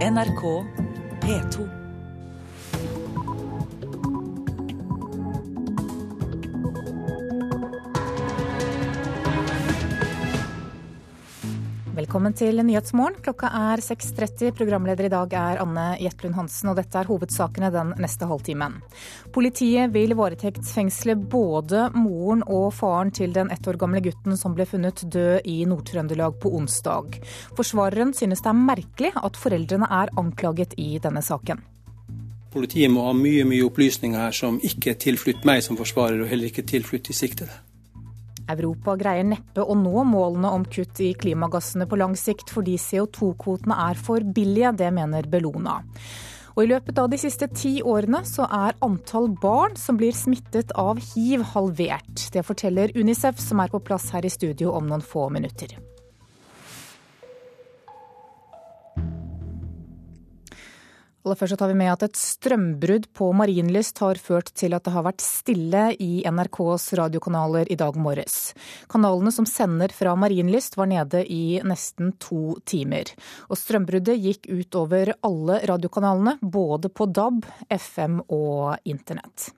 NRK P2. Velkommen til Nyhetsmorgen. Klokka er 6.30. Programleder i dag er Anne Jetlund Hansen, og dette er hovedsakene den neste halvtimen. Politiet vil varetektsfengsle både moren og faren til den ett år gamle gutten som ble funnet død i Nord-Trøndelag på onsdag. Forsvareren synes det er merkelig at foreldrene er anklaget i denne saken. Politiet må ha mye mye opplysninger her som ikke er tilflytt meg som forsvarer, og heller ikke tilflytt de siktede. Europa greier neppe å nå målene om kutt i klimagassene på lang sikt fordi CO2-kvotene er for billige, det mener Bellona. Og I løpet av de siste ti årene så er antall barn som blir smittet av hiv halvert. Det forteller Unicef, som er på plass her i studio om noen få minutter. Aller først tar vi med at Et strømbrudd på Marienlyst har ført til at det har vært stille i NRKs radiokanaler i dag morges. Kanalene som sender fra Marienlyst var nede i nesten to timer. Og Strømbruddet gikk ut over alle radiokanalene, både på DAB, FM og internett.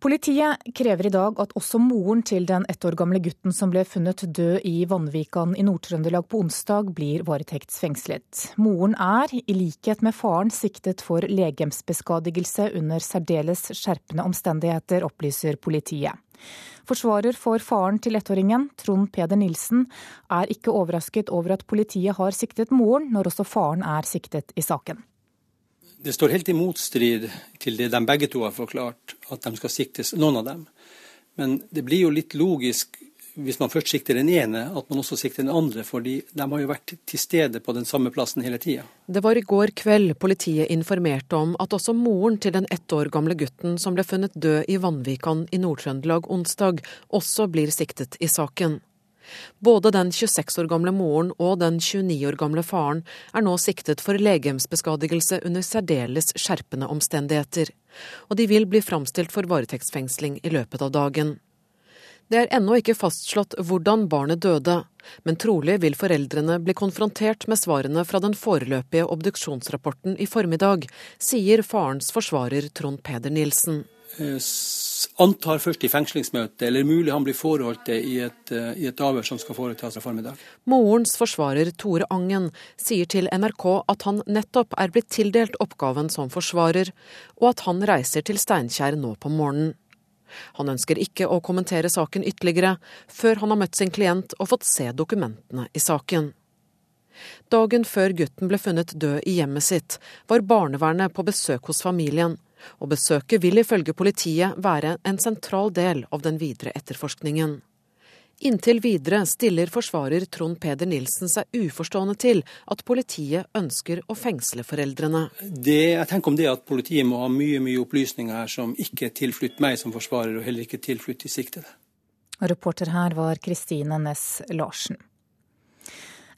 Politiet krever i dag at også moren til den ett år gamle gutten som ble funnet død i Vanvikan i Nord-Trøndelag på onsdag, blir varetektsfengslet. Moren er, i likhet med faren, siktet for legemsbeskadigelse under særdeles skjerpende omstendigheter, opplyser politiet. Forsvarer for faren til ettåringen, Trond Peder Nilsen, er ikke overrasket over at politiet har siktet moren, når også faren er siktet i saken. Det står helt i motstrid til det de begge to har forklart, at de skal siktes, noen av dem. Men det blir jo litt logisk hvis man først sikter den ene, at man også sikter den andre, fordi de har jo vært til stede på den samme plassen hele tida. Det var i går kveld politiet informerte om at også moren til den ett år gamle gutten som ble funnet død i Vanvikan i Nord-Trøndelag onsdag, også blir siktet i saken. Både den 26 år gamle moren og den 29 år gamle faren er nå siktet for legemsbeskadigelse under særdeles skjerpende omstendigheter, og de vil bli framstilt for varetektsfengsling i løpet av dagen. Det er ennå ikke fastslått hvordan barnet døde, men trolig vil foreldrene bli konfrontert med svarene fra den foreløpige obduksjonsrapporten i formiddag, sier farens forsvarer Trond Peder Nilsen. Eh, antar først i fengslingsmøtet, eller mulig han blir forholdt i et, eh, i et avhør som skal foretas i formiddag. Morens forsvarer Tore Angen sier til NRK at han nettopp er blitt tildelt oppgaven som forsvarer, og at han reiser til Steinkjer nå på morgenen. Han ønsker ikke å kommentere saken ytterligere, før han har møtt sin klient og fått se dokumentene i saken. Dagen før gutten ble funnet død i hjemmet sitt, var barnevernet på besøk hos familien og besøket vil ifølge politiet være en sentral del av den videre etterforskningen. Inntil videre stiller forsvarer Trond Peder Nilsen seg uforstående til at politiet ønsker å fengsle foreldrene. Det, jeg tenker om det at Politiet må ha mye mye opplysninger her som ikke er tilflytt meg som forsvarer, og heller ikke tilflytt de siktede. Reporter her var Kristine Næss Larsen.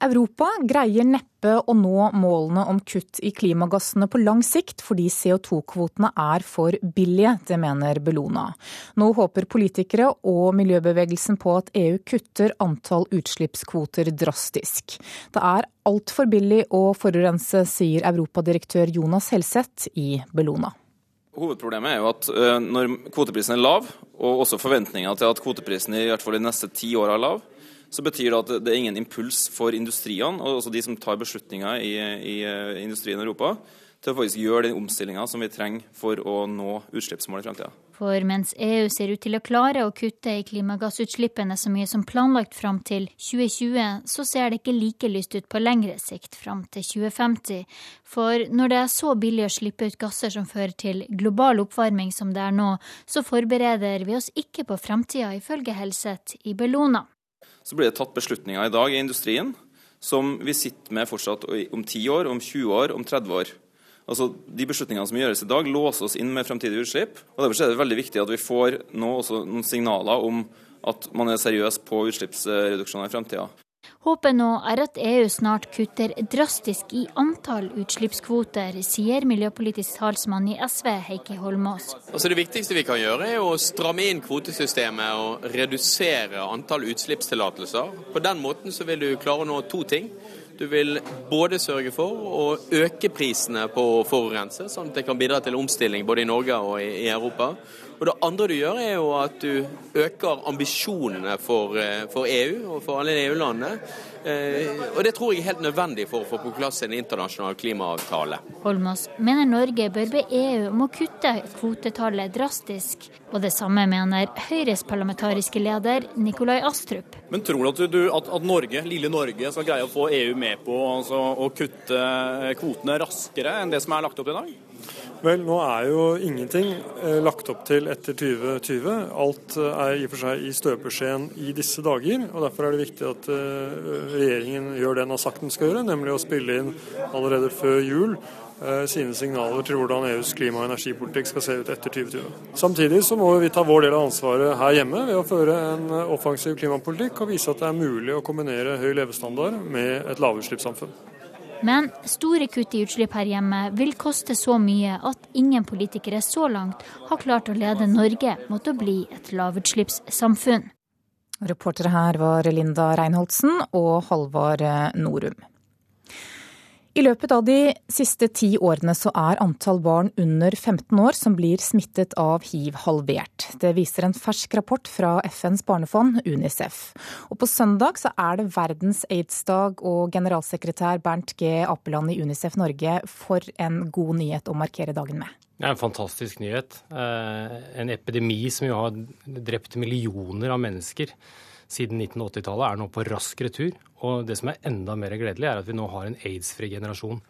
Europa greier neppe å nå målene om kutt i klimagassene på lang sikt, fordi CO2-kvotene er for billige, det mener Bellona. Nå håper politikere og miljøbevegelsen på at EU kutter antall utslippskvoter drastisk. Det er altfor billig å forurense, sier europadirektør Jonas Helseth i Bellona. Hovedproblemet er jo at eh, når kvoteprisen er lav, og også forventninga til at kvoteprisen i hvert fall de neste ti åra er lav, så betyr det at det er ingen impuls for industriene, også de som tar beslutninger i, i eh, industrien i Europa, til å faktisk gjøre den omstillinga som vi trenger for å nå utslippsmål i framtida. For mens EU ser ut til å klare å kutte i klimagassutslippene så mye som planlagt fram til 2020, så ser det ikke like lyst ut på lengre sikt fram til 2050. For når det er så billig å slippe ut gasser som fører til global oppvarming som det er nå, så forbereder vi oss ikke på framtida, ifølge Helseth i Bellona så blir det tatt beslutninger i dag i industrien som vi sitter med fortsatt om 10 år, om 20 år, om 30 år. Altså, De beslutningene som gjøres i dag, låser oss inn med fremtidige utslipp. og Derfor er det veldig viktig at vi får nå også noen signaler om at man er seriøs på utslippsreduksjoner i fremtida. Håpet nå er at EU snart kutter drastisk i antall utslippskvoter, sier miljøpolitisk talsmann i SV Heikki Holmås. Altså det viktigste vi kan gjøre er å stramme inn kvotesystemet og redusere antall utslippstillatelser. På den måten så vil du klare å nå to ting. Du vil både sørge for å øke prisene på å forurense, sånn at det kan bidra til omstilling både i Norge og i Europa. Og Det andre du gjør, er jo at du øker ambisjonene for, eh, for EU og for alle EU-landene. Eh, og Det tror jeg er helt nødvendig for å få på plass en internasjonal klimaavtale. Holmås mener Norge bør be EU om å kutte kvotetallet drastisk. Og det samme mener Høyres parlamentariske leder Nikolai Astrup. Men tror du at, at Norge, lille Norge skal greie å få EU med på altså, å kutte kvotene raskere enn det som er lagt opp i dag? Vel, nå er jo ingenting eh, lagt opp til etter 2020. Alt eh, er i og for seg i støpeskjeen i disse dager. og Derfor er det viktig at eh, regjeringen gjør det den har sagt den skal gjøre, nemlig å spille inn allerede før jul sine signaler til hvordan EUs klima- og energipolitikk skal se ut etter 2020. Samtidig så må vi ta vår del av ansvaret her hjemme ved å føre en offensiv klimapolitikk og vise at det er mulig å kombinere høy levestandard med et lavutslippssamfunn. Men store kutt i utslipp her hjemme vil koste så mye at ingen politikere så langt har klart å lede Norge mot å bli et lavutslippssamfunn. Reportere her var Linda Reinholdsen og Halvard Norum. I løpet av de siste ti årene så er antall barn under 15 år som blir smittet av hiv halvert. Det viser en fersk rapport fra FNs barnefond, Unicef. Og på søndag så er det verdens aids-dag, og generalsekretær Bernt G. Apeland i Unicef Norge får en god nyhet å markere dagen med. Det er en fantastisk nyhet. Eh, en epidemi som jo har drept millioner av mennesker siden 1980-tallet, er nå på rask retur. Og det som er enda mer gledelig, er at vi nå har en aids-fri generasjon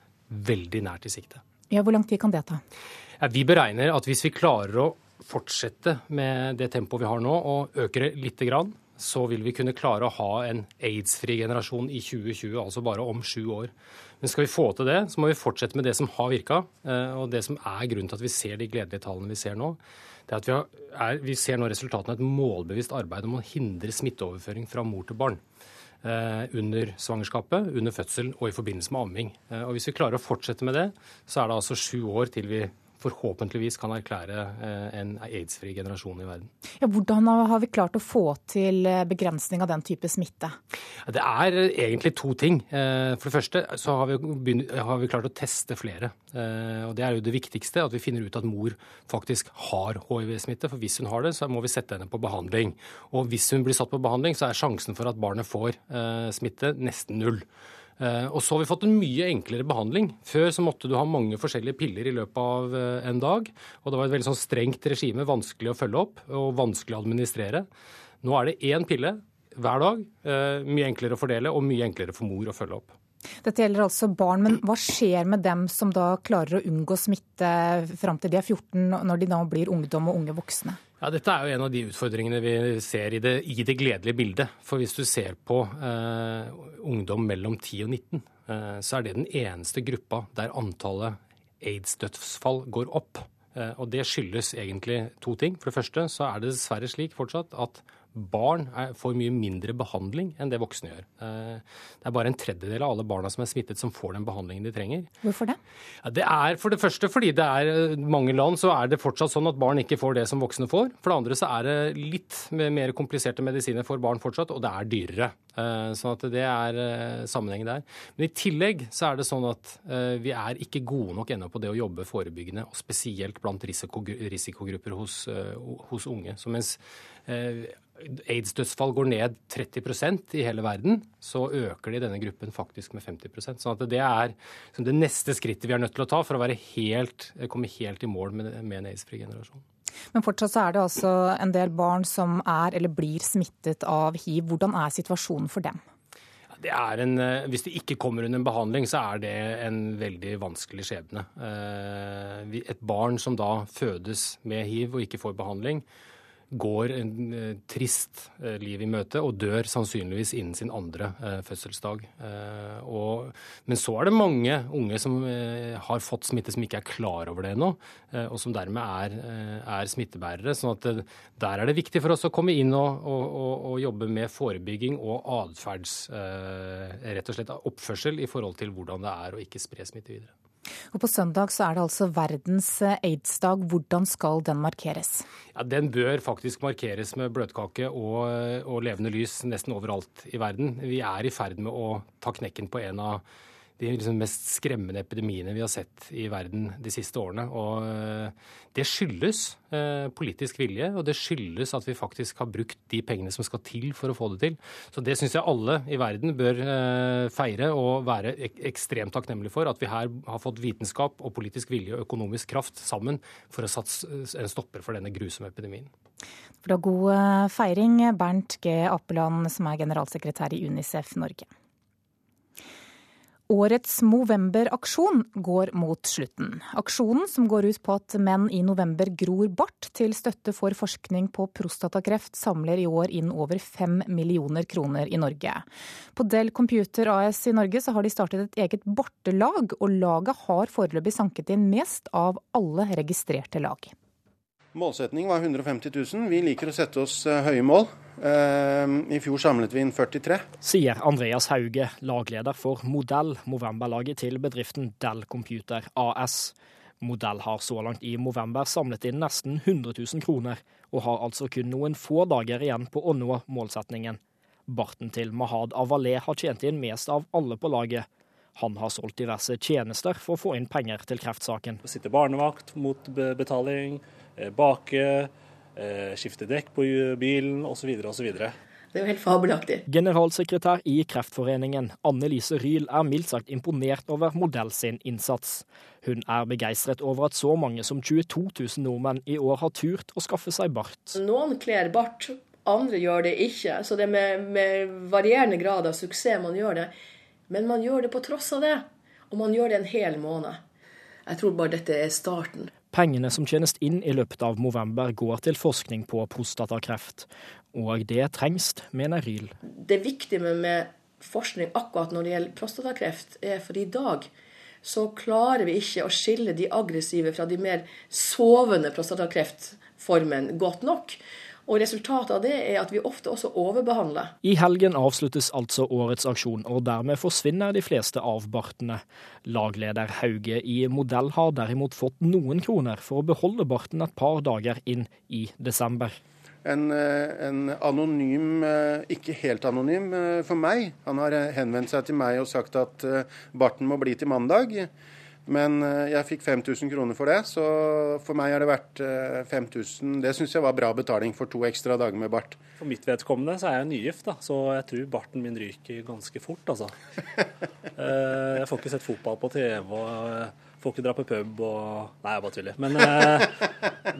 veldig nært i sikte. Ja, Hvor lang tid kan det ta? Ja, vi beregner at hvis vi klarer å fortsette med det tempoet vi har nå, og øker det lite grann, så vil vi kunne klare å ha en aids-fri generasjon i 2020, altså bare om sju år. Men skal vi få til det, så må vi fortsette med det som har virka, eh, og det som er grunnen til at vi ser de gledelige tallene vi ser nå det at vi, har, er, vi ser nå resultatene av et målbevisst arbeid om å hindre smitteoverføring fra mor til barn. Eh, under svangerskapet, under fødsel og i forbindelse med amming. Eh, og Hvis vi klarer å fortsette med det, så er det altså sju år til vi forhåpentligvis kan erklære eh, en aids-fri generasjon i verden. Ja, hvordan har vi klart å få til eh, begrensning av den type smitte? Det er egentlig to ting. Eh, for det første så har vi, begynt, har vi klart å teste flere. Og Det er jo det viktigste, at vi finner ut at mor faktisk har hiv-smitte. For hvis hun har det, så må vi sette henne på behandling. Og hvis hun blir satt på behandling, så er sjansen for at barnet får smitte nesten null. Eh, og så har vi fått en mye enklere behandling. Før så måtte du ha mange forskjellige piller i løpet av eh, en dag. Og det var et veldig sånn strengt regime, vanskelig å følge opp og vanskelig å administrere. Nå er det én pille hver dag. Eh, mye enklere å fordele og mye enklere for mor å følge opp. Dette gjelder altså barn, men hva skjer med dem som da klarer å unngå smitte fram til de er 14, når de da blir ungdom og unge voksne? Ja, Dette er jo en av de utfordringene vi ser i det, i det gledelige bildet. For hvis du ser på eh, ungdom mellom 10 og 19, eh, så er det den eneste gruppa der antallet aids-dødsfall går opp. Eh, og det skyldes egentlig to ting. For det første så er det dessverre slik fortsatt at barn får mye mindre behandling enn det voksne gjør. Eh, det er bare en tredjedel av alle barna som er smittet som får den behandlingen de trenger. Hvorfor det? Det er for det første fordi det er eh, mange land så er det fortsatt sånn at barn ikke får det som voksne får. For det andre så er det litt mer kompliserte medisiner for barn fortsatt, og det er dyrere. Sånn at det er sammenhengen der. Men i tillegg så er det sånn at vi er ikke gode nok ennå på det å jobbe forebyggende, og spesielt blant risikogrupper hos, hos unge. Så mens aids-dødsfall går ned 30% i hele verden, så øker de denne gruppen faktisk med 50% Sånn at det er det neste skrittet vi er nødt til å ta for å helt, komme helt i mål med, med en aids-fri generasjon. Men fortsatt så er det altså en del barn som er eller blir smittet av hiv. Hvordan er situasjonen for dem? Det en, eh, hvis det ikke kommer under en behandling, så er det en veldig vanskelig skjebne. Eh, et barn som da fødes med hiv og ikke får behandling, går en eh, trist eh, liv i møte og dør sannsynligvis innen sin andre eh, fødselsdag. Og, men så er det mange unge som har fått smitte som ikke er klar over det ennå, og som dermed er, er, smittebærere. sånn at der er det viktig for oss å komme inn og, og, og jobbe med forebygging og atferds rett og slett oppførsel i forhold til hvordan det er å ikke spre smitte videre. Og På søndag så er det altså verdens aids-dag. Hvordan skal den markeres? Ja, Den bør faktisk markeres med bløtkake og, og levende lys nesten overalt i verden. Vi er i ferd med å ta knekken på en av de liksom mest skremmende epidemiene vi har sett i verden de siste årene. Og eh, det skyldes eh, politisk vilje, og det skyldes at vi faktisk har brukt de pengene som skal til for å få det til. Så det syns jeg alle i verden bør eh, feire og være ekstremt takknemlige for. At vi her har fått vitenskap og politisk vilje og økonomisk kraft sammen for å satse en stopper for denne grusomme epidemien. For det var god feiring, Bernt G. Appeland, som er generalsekretær i Unicef Norge. Årets Movember-aksjon går mot slutten. Aksjonen, som går ut på at menn i november gror bart til støtte for forskning på prostatakreft, samler i år inn over fem millioner kroner i Norge. På Dell Computer AS i Norge så har de startet et eget bartelag, og laget har foreløpig sanket inn mest av alle registrerte lag. Målsetning var 150 000. Vi liker å sette oss eh, høye mål. Eh, I fjor samlet vi inn 43. Sier Andreas Hauge, lagleder for Modell, Movember-laget til bedriften Dell Computer AS. Modell har så langt i Movember samlet inn nesten 100 000 kroner, og har altså kun noen få dager igjen på å nå målsetningen. Barten til Mahad Avalé har tjent inn mest av alle på laget. Han har solgt diverse tjenester for å få inn penger til kreftsaken. Sitte barnevakt mot betaling, Eh, bake, eh, skifte dekk på bilen osv. osv. Det er jo helt fabelaktig. Generalsekretær i Kreftforeningen, Anne Lise Ryel, er mildt sagt imponert over Modell sin innsats. Hun er begeistret over at så mange som 22 000 nordmenn i år har turt å skaffe seg bart. Noen kler bart, andre gjør det ikke. Så det er med, med varierende grad av suksess man gjør det. Men man gjør det på tross av det. Og man gjør det en hel måned. Jeg tror bare dette er starten. Pengene som tjenes inn i løpet av november, går til forskning på prostatakreft. Og det trengs, mener Ryl. Det viktige med, forskning akkurat når det gjelder prostatakreft, er for i dag så klarer vi ikke å skille de aggressive fra de mer sovende prostatakreftformene godt nok. Og Resultatet av det er at vi ofte også overbehandler. I helgen avsluttes altså årets aksjon, og dermed forsvinner de fleste av bartene. Lagleder Hauge i Modell har derimot fått noen kroner for å beholde barten et par dager inn i desember. En, eh, en, anonym, eh, ikke helt anonym eh, for meg. Han har henvendt seg til meg og sagt at barten må bli til mandag. Men eh, jeg fikk 5000 kroner for det, så for meg har det vært 5000. Eh, det syns jeg var bra betaling for to ekstra dager med bart. For mitt vedkommende så er jeg nygift, da, så jeg tror barten min ryker ganske fort, altså. Eh, jeg får ikke sett fotball på TV, og får ikke dra på pub og Nei, jeg bare tuller. Men,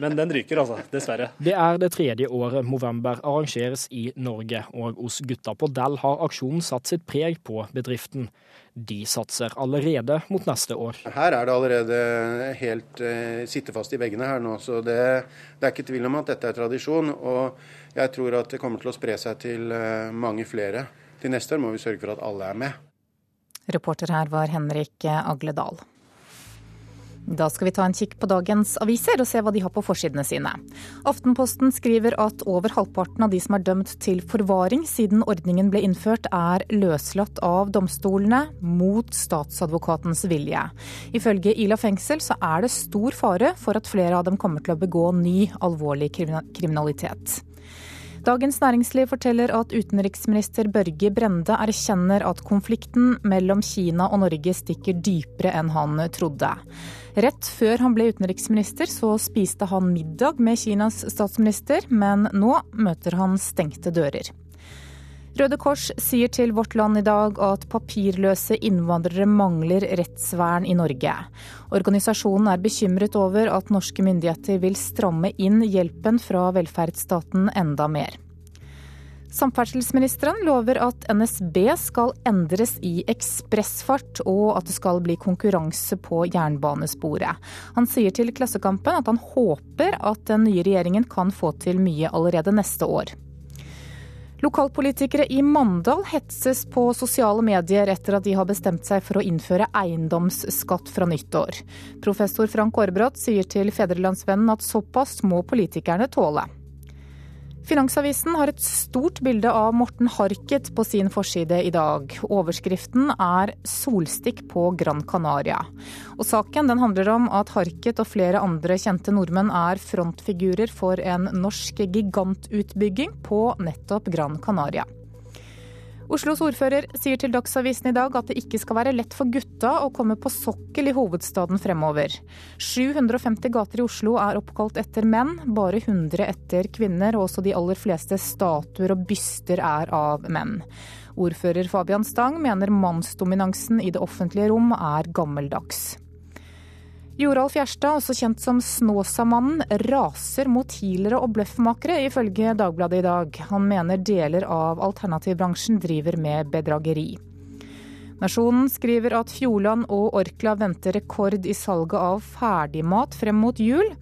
men den ryker, altså. Dessverre. Det er det tredje året Movember arrangeres i Norge, og hos Gutta på Dell har aksjonen satt sitt preg på bedriften. De satser allerede mot neste år. Her er det allerede helt eh, sitte fast i veggene her nå, så det, det, er ikke tvil om at dette er tradisjon. Og jeg tror at det kommer til å spre seg til eh, mange flere. Til neste år må vi sørge for at alle er med. Reporter her var Henrik Agledal. Da skal vi ta en kikk på dagens aviser og se hva de har på forsidene sine. Aftenposten skriver at over halvparten av de som er dømt til forvaring siden ordningen ble innført, er løslatt av domstolene mot statsadvokatens vilje. Ifølge Ila fengsel så er det stor fare for at flere av dem kommer til å begå ny alvorlig kriminalitet. Dagens Næringsliv forteller at utenriksminister Børge Brende erkjenner at konflikten mellom Kina og Norge stikker dypere enn han trodde. Rett før han ble utenriksminister, så spiste han middag med Kinas statsminister, men nå møter han stengte dører. Røde Kors sier til Vårt Land i dag at papirløse innvandrere mangler rettsvern i Norge. Organisasjonen er bekymret over at norske myndigheter vil stramme inn hjelpen fra velferdsstaten enda mer. Samferdselsministeren lover at NSB skal endres i ekspressfart, og at det skal bli konkurranse på jernbanesporet. Han sier til Klassekampen at han håper at den nye regjeringen kan få til mye allerede neste år. Lokalpolitikere i Mandal hetses på sosiale medier etter at de har bestemt seg for å innføre eiendomsskatt fra nyttår. Professor Frank Aarbrot sier til Fedrelandsvennen at såpass må politikerne tåle. Finansavisen har et stort bilde av Morten Harket på sin forside i dag. Overskriften er 'Solstikk på Gran Canaria'. Og Saken den handler om at Harket og flere andre kjente nordmenn er frontfigurer for en norsk gigantutbygging på nettopp Gran Canaria. Oslos ordfører sier til Dagsavisen i dag at det ikke skal være lett for gutta å komme på sokkel i hovedstaden fremover. 750 gater i Oslo er oppkalt etter menn, bare 100 etter kvinner, og også de aller fleste statuer og byster er av menn. Ordfører Fabian Stang mener mannsdominansen i det offentlige rom er gammeldags. Joralf Gjerstad, også kjent som Snåsamannen, raser mot healere og bløffmakere, ifølge Dagbladet i dag. Han mener deler av alternativbransjen driver med bedrageri. Nasjonen skriver at Fjordland og Orkla venter rekord i salget av ferdigmat frem mot jul.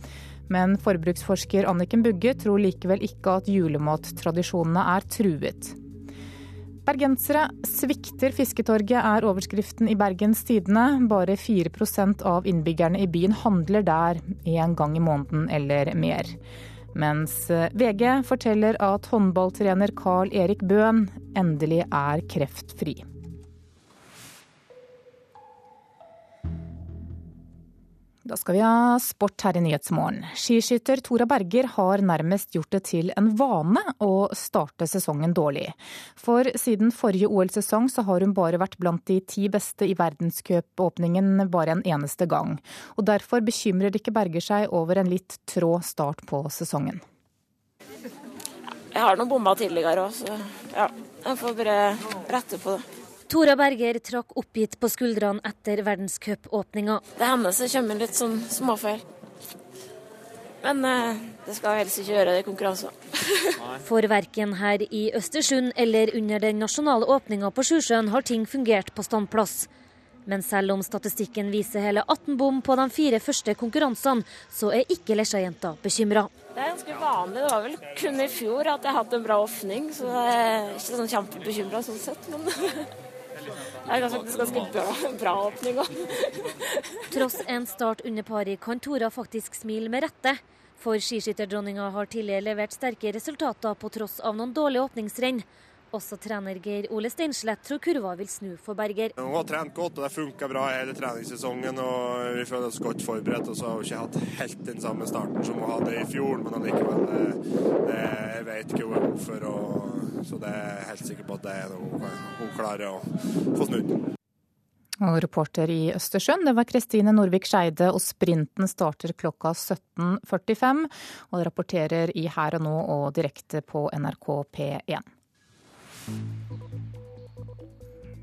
Men forbruksforsker Anniken Bugge tror likevel ikke at julemattradisjonene er truet. Bergensere svikter fisketorget, er overskriften i Bergens Tidende. Bare 4% av innbyggerne i byen handler der en gang i måneden eller mer. Mens VG forteller at håndballtrener Carl Erik Bøhn endelig er kreftfri. Da skal vi ha sport her i Nyhetsmorgen. Skiskytter Tora Berger har nærmest gjort det til en vane å starte sesongen dårlig. For siden forrige OL-sesong så har hun bare vært blant de ti beste i verdenscupåpningen bare en eneste gang. Og derfor bekymrer ikke Berger seg over en litt trå start på sesongen. Jeg har nå bomma tidligere òg, så ja, jeg får bare rette på det. Tora Berger trakk oppgitt på skuldrene etter verdenscupåpninga. Det hender så kommer litt sånn småfeil. Men eh, det skal helst ikke gjøre det i konkurranser. For verken her i Østersund eller under den nasjonale åpninga på Sjusjøen har ting fungert på standplass. Men selv om statistikken viser hele 18 bom på de fire første konkurransene, så er ikke Lesja-jenta bekymra. Det er ganske vanlig. Det var vel kun i fjor at jeg hadde en bra åpning, så jeg er ikke sånn kjempebekymra sånn sett, men Det er faktisk ganske bra, bra åpning. Tross en start under pari kan Tora faktisk smile med rette. For skiskytterdronninga har tidligere levert sterke resultater på tross av noen dårlige åpningsrenn. Også trener Geir Ole Steinslett tror kurva vil snu for Berger. Hun har trent godt og det funka bra hele treningssesongen. og Vi føler oss godt forberedt. og så har hun ikke hatt helt den samme starten som hun hadde i fjor, men allikevel det, det, Jeg vet ikke hva hun er god for, og, så det er jeg helt sikker på at det er noe hun, hun klarer å få snudd. Og reporter i Østersund, det var Kristine Norvik Skeide, og sprinten starter klokka 17.45. Og rapporterer i Her og nå og direkte på NRK P1.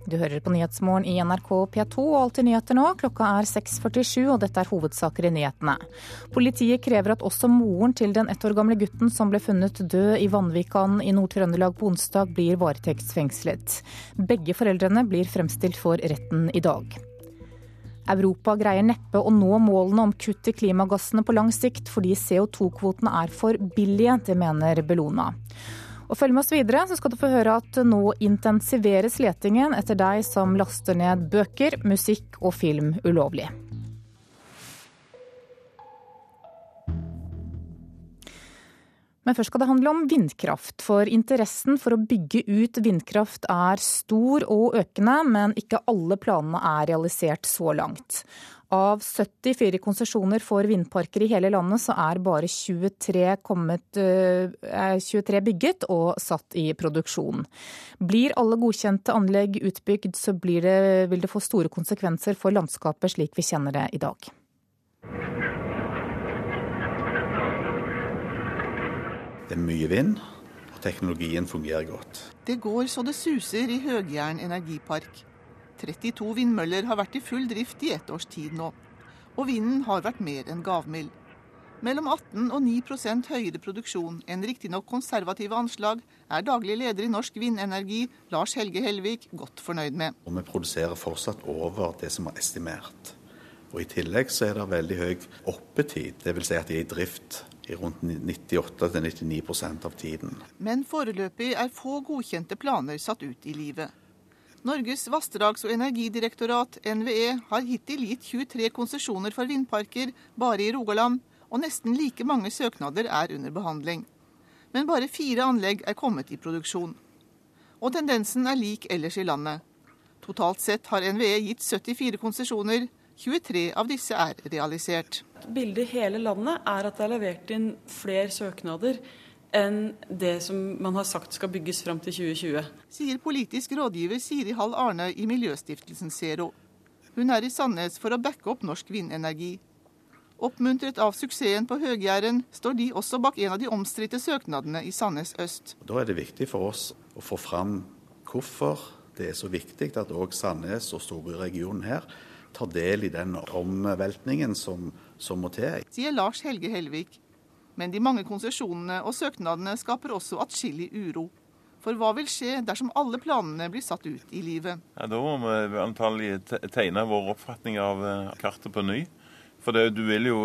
Du hører på Nyhetsmorgen i NRK P2 og Alltid nyheter nå. Klokka er 6.47 og dette er hovedsaker i nyhetene. Politiet krever at også moren til den ett år gamle gutten som ble funnet død i Vanvikan i Nord-Trøndelag på onsdag, blir varetektsfengslet. Begge foreldrene blir fremstilt for retten i dag. Europa greier neppe å nå målene om kutt i klimagassene på lang sikt, fordi CO2-kvotene er for billige. Det mener Bellona. Og følg med oss videre, så skal du få høre at nå intensiveres letingen etter deg som laster ned bøker, musikk og film ulovlig. Men først skal det handle om vindkraft. For interessen for å bygge ut vindkraft er stor og økende, men ikke alle planene er realisert så langt. Av 74 konsesjoner for vindparker i hele landet, så er bare 23, kommet, 23 bygget og satt i produksjon. Blir alle godkjente anlegg utbygd, så det, vil det få store konsekvenser for landskapet slik vi kjenner det i dag. Det er mye vind, og teknologien fungerer godt. Det går så det suser i Høgjern energipark. 32 vindmøller har vært i full drift i ett års tid nå. Og vinden har vært mer enn gavmild. Mellom 18 og 9% høyere produksjon enn riktignok konservative anslag er daglig leder i Norsk Vindenergi, Lars Helge Helvik, godt fornøyd med. Og Vi produserer fortsatt over det som er estimert. Og I tillegg så er det veldig høy oppetid, dvs. Si at de er i drift i rundt 98-99% av tiden. Men foreløpig er få godkjente planer satt ut i livet. Norges vassdrags- og energidirektorat, NVE, har hittil gitt 23 konsesjoner for vindparker bare i Rogaland, og nesten like mange søknader er under behandling. Men bare fire anlegg er kommet i produksjon. Og tendensen er lik ellers i landet. Totalt sett har NVE gitt 74 konsesjoner. 23 av disse er realisert. Bildet i hele landet er at det er levert inn flere søknader enn det som man har sagt skal bygges fram til 2020. Sier politisk rådgiver Siri Hall Arne i Miljøstiftelsen Zero. Hun er i Sandnes for å backe opp norsk vindenergi. Oppmuntret av suksessen på Høg-Jæren, står de også bak en av de omstridte søknadene i Sandnes øst. Da er det viktig for oss å få fram hvorfor det er så viktig at òg Sandnes og storbyregionen her tar del i den omveltningen som, som må til. Sier Lars Helge Helvik. Men de mange konsesjonene og søknadene skaper også atskillig uro. For hva vil skje dersom alle planene blir satt ut i livet? Ja, da må vi antagelig tegne vår oppfatning av eh, kartet på ny. For det, du vil jo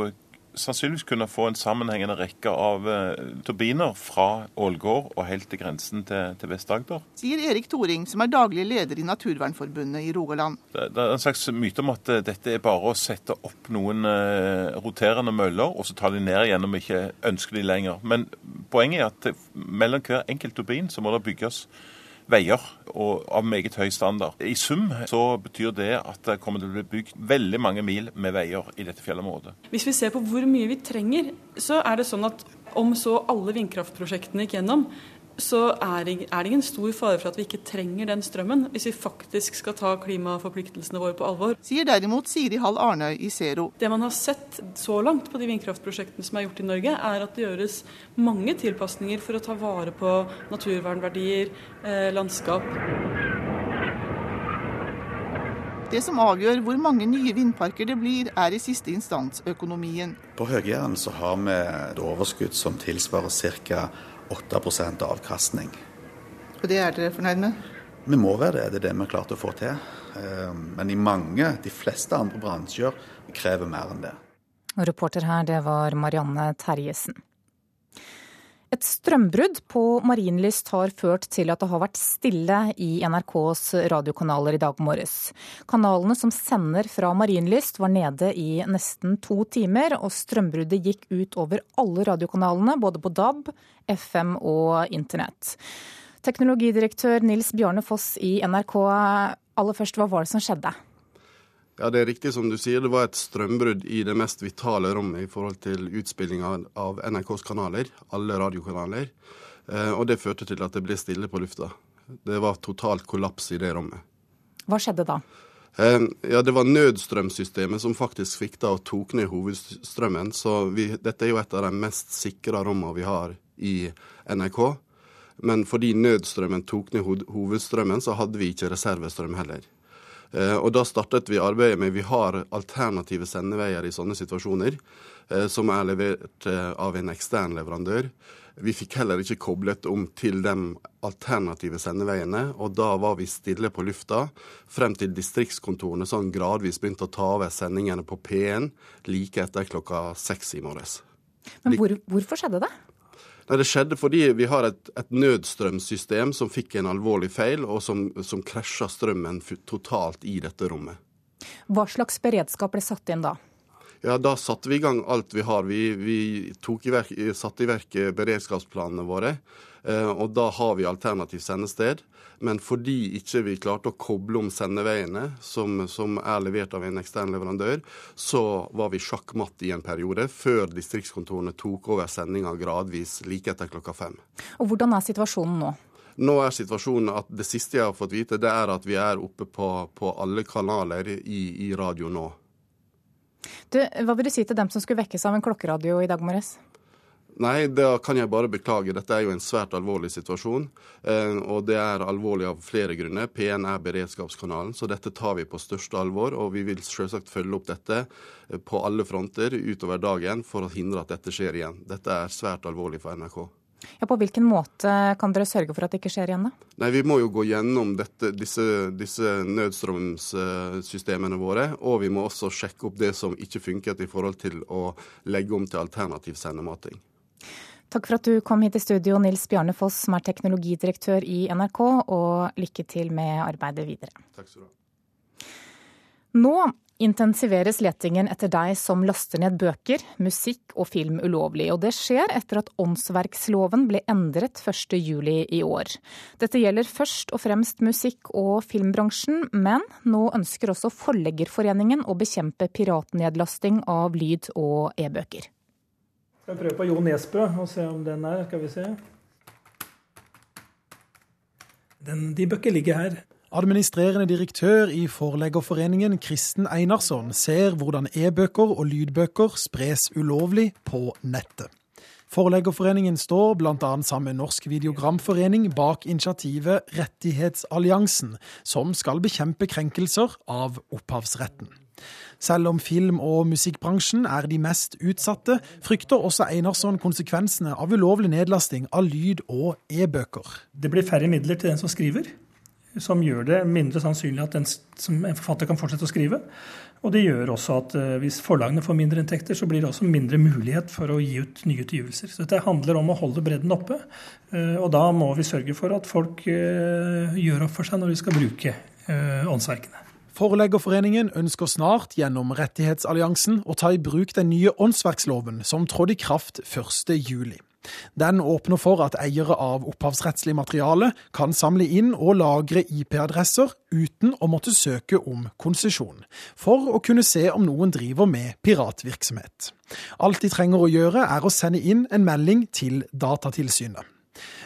sannsynligvis kunne få en sammenhengende rekke av uh, turbiner fra Ålgård og helt til grensen til, til Vest-Agder. Sier Erik Thoring, som er daglig leder i Naturvernforbundet i Rogaland. Det, det, er en slags myte om at uh, dette er bare å sette opp noen uh, roterende møller, og så ta de ned igjen om vi ikke ønsker de lenger. Men poenget er at mellom hver enkelt turbin så må det bygges veier og av meget høy standard. I sum så betyr det at det kommer til å bli bygd veldig mange mil med veier i dette fjellområdet. Hvis vi ser på hvor mye vi trenger, så er det sånn at om så alle vindkraftprosjektene gikk gjennom, så er det, er det ingen stor fare for at vi ikke trenger den strømmen, hvis vi faktisk skal ta klimaforpliktelsene våre på alvor. Sier derimot Siri Hall Arnøy i Zero. Det man har sett så langt på de vindkraftprosjektene som er gjort i Norge, er at det gjøres mange tilpasninger for å ta vare på naturvernverdier, eh, landskap. Det som avgjør hvor mange nye vindparker det blir, er i siste instans økonomien. På Høg-Jæren så har vi et overskudd som tilsvarer ca. 8% avkastning. Og det er dere fornøyd med? Vi må være det. Det er det vi har klart å få til. Men i mange, de fleste andre bransjer, krever mer enn det. Reporter her, det var Marianne Terjesen. Et strømbrudd på Marienlyst har ført til at det har vært stille i NRKs radiokanaler i dag morges. Kanalene som sender fra Marienlyst var nede i nesten to timer, og strømbruddet gikk ut over alle radiokanalene, både på DAB, FM og internett. Teknologidirektør Nils Bjarne Foss i NRK, aller først, hva var det som skjedde? Ja, Det er riktig som du sier. Det var et strømbrudd i det mest vitale rommet i forhold til utspillinga av NRKs kanaler, alle radiokanaler. Eh, og det førte til at det ble stille på lufta. Det var totalt kollaps i det rommet. Hva skjedde da? Eh, ja, Det var nødstrømsystemet som faktisk svikta og tok ned hovedstrømmen. Så vi, dette er jo et av de mest sikra rommene vi har i NRK. Men fordi nødstrømmen tok ned hovedstrømmen, så hadde vi ikke reservestrøm heller. Eh, og Da startet vi arbeidet med Vi har alternative sendeveier i sånne situasjoner, eh, som er levert eh, av en ekstern leverandør. Vi fikk heller ikke koblet om til de alternative sendeveiene, og da var vi stille på lufta frem til distriktskontorene sånn gradvis begynte å ta over sendingene på P1 like etter klokka seks i morges. Men hvor, hvorfor skjedde det? Nei, Det skjedde fordi vi har et, et nødstrømsystem som fikk en alvorlig feil, og som, som krasja strømmen totalt i dette rommet. Hva slags beredskap ble satt inn da? Ja, Da satte vi i gang alt vi har. Vi, vi i verk, satte i verk beredskapsplanene våre. Eh, og da har vi alternativt sendested. Men fordi ikke vi klarte å koble om sendeveiene, som, som, er levert av en ekstern leverandør, så var vi sjakkmatt i en periode, før distriktskontorene tok over sendinga gradvis like etter klokka fem. Og Hvordan er situasjonen nå? Nå er situasjonen at Det siste jeg har fått vite, det er at vi er oppe på, på alle kanaler i, i radio nå. Du, hva vil du si til dem som skulle vekkes av en klokkeradio i dag morges? Nei, da kan jeg bare beklage. Dette er jo en svært alvorlig situasjon. Eh, og det er alvorlig av flere grunner. P1 er beredskapskanalen, så dette tar vi på største alvor. Og vi vil selvsagt følge opp dette eh, på alle fronter utover dagen for å hindre at dette skjer igjen. Dette er svært alvorlig for NRK. Ja, På hvilken måte kan dere sørge for at det ikke skjer igjen? da? Nei, Vi må jo gå gjennom dette, disse, disse nødstrømssystemene våre. Og vi må også sjekke opp det som ikke funket i forhold til å legge om til alternativ sendemating. Takk for at du kom hit i studio, Nils Bjarne Foss, som er teknologidirektør i NRK, og lykke til med arbeidet videre. Takk skal du ha. Nå intensiveres letingen etter deg som laster ned bøker, musikk og film ulovlig. Og det skjer etter at åndsverksloven ble endret 1.7 i år. Dette gjelder først og fremst musikk- og filmbransjen, men nå ønsker også Forleggerforeningen å bekjempe piratnedlasting av lyd- og e-bøker. Skal vi prøve på Jo Nesbø og se om den er. Skal vi se. Den, de bør ikke ligge her. Administrerende direktør i Forleggerforeningen, Kristen Einarsson, ser hvordan e-bøker og lydbøker spres ulovlig på nettet. Forleggerforeningen står bl.a. sammen med Norsk Videogramforening bak initiativet Rettighetsalliansen, som skal bekjempe krenkelser av opphavsretten. Selv om film- og musikkbransjen er de mest utsatte, frykter også Einarsson konsekvensene av ulovlig nedlasting av lyd- og e-bøker. Det blir færre midler til den som skriver som gjør det mindre sannsynlig at en, en, forfatter kan fortsette å skrive. Og det gjør også at uh, hvis forlagene får mindre inntekter, så blir det også mindre mulighet for å gi ut nye utgivelser. Så dette handler om å holde bredden oppe. Uh, og da må vi sørge for at folk uh, gjør opp for seg når de skal bruke åndsverkene. Forleggerforeningen ønsker snart gjennom Rettighetsalliansen å ta i bruk den nye åndsverksloven som trådte i kraft 1.7. Den åpner for at eiere av opphavsrettslig materiale kan samle inn og lagre IP-adresser uten å måtte søke om konsesjon, for å kunne se om noen driver med piratvirksomhet. Alt de trenger å gjøre, er å sende inn en melding til Datatilsynet.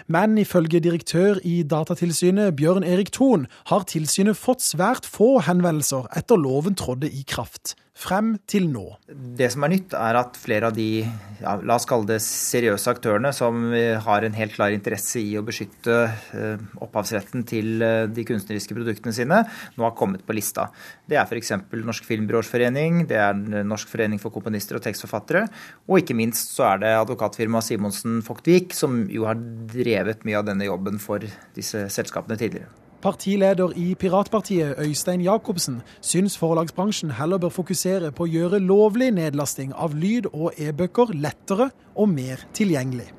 Men ifølge direktør i Datatilsynet, Bjørn Erik Thon, har tilsynet fått svært få henvendelser etter loven trådde i kraft frem til nå. Det som er nytt, er at flere av de ja, la oss kalle det seriøse aktørene som har en helt klar interesse i å beskytte eh, opphavsretten til eh, de kunstneriske produktene sine, nå har kommet på lista. Det er f.eks. Norsk Filmbyråsforening, det er Norsk forening for komponister og tekstforfattere, og ikke minst så er det advokatfirmaet Simonsen Fogtvik, som jo har drevet mye av denne jobben for disse selskapene tidligere. Partileder i Piratpartiet, Øystein Jacobsen, syns forlagsbransjen heller bør fokusere på å gjøre lovlig nedlasting av lyd- og e-bøker lettere og mer tilgjengelig.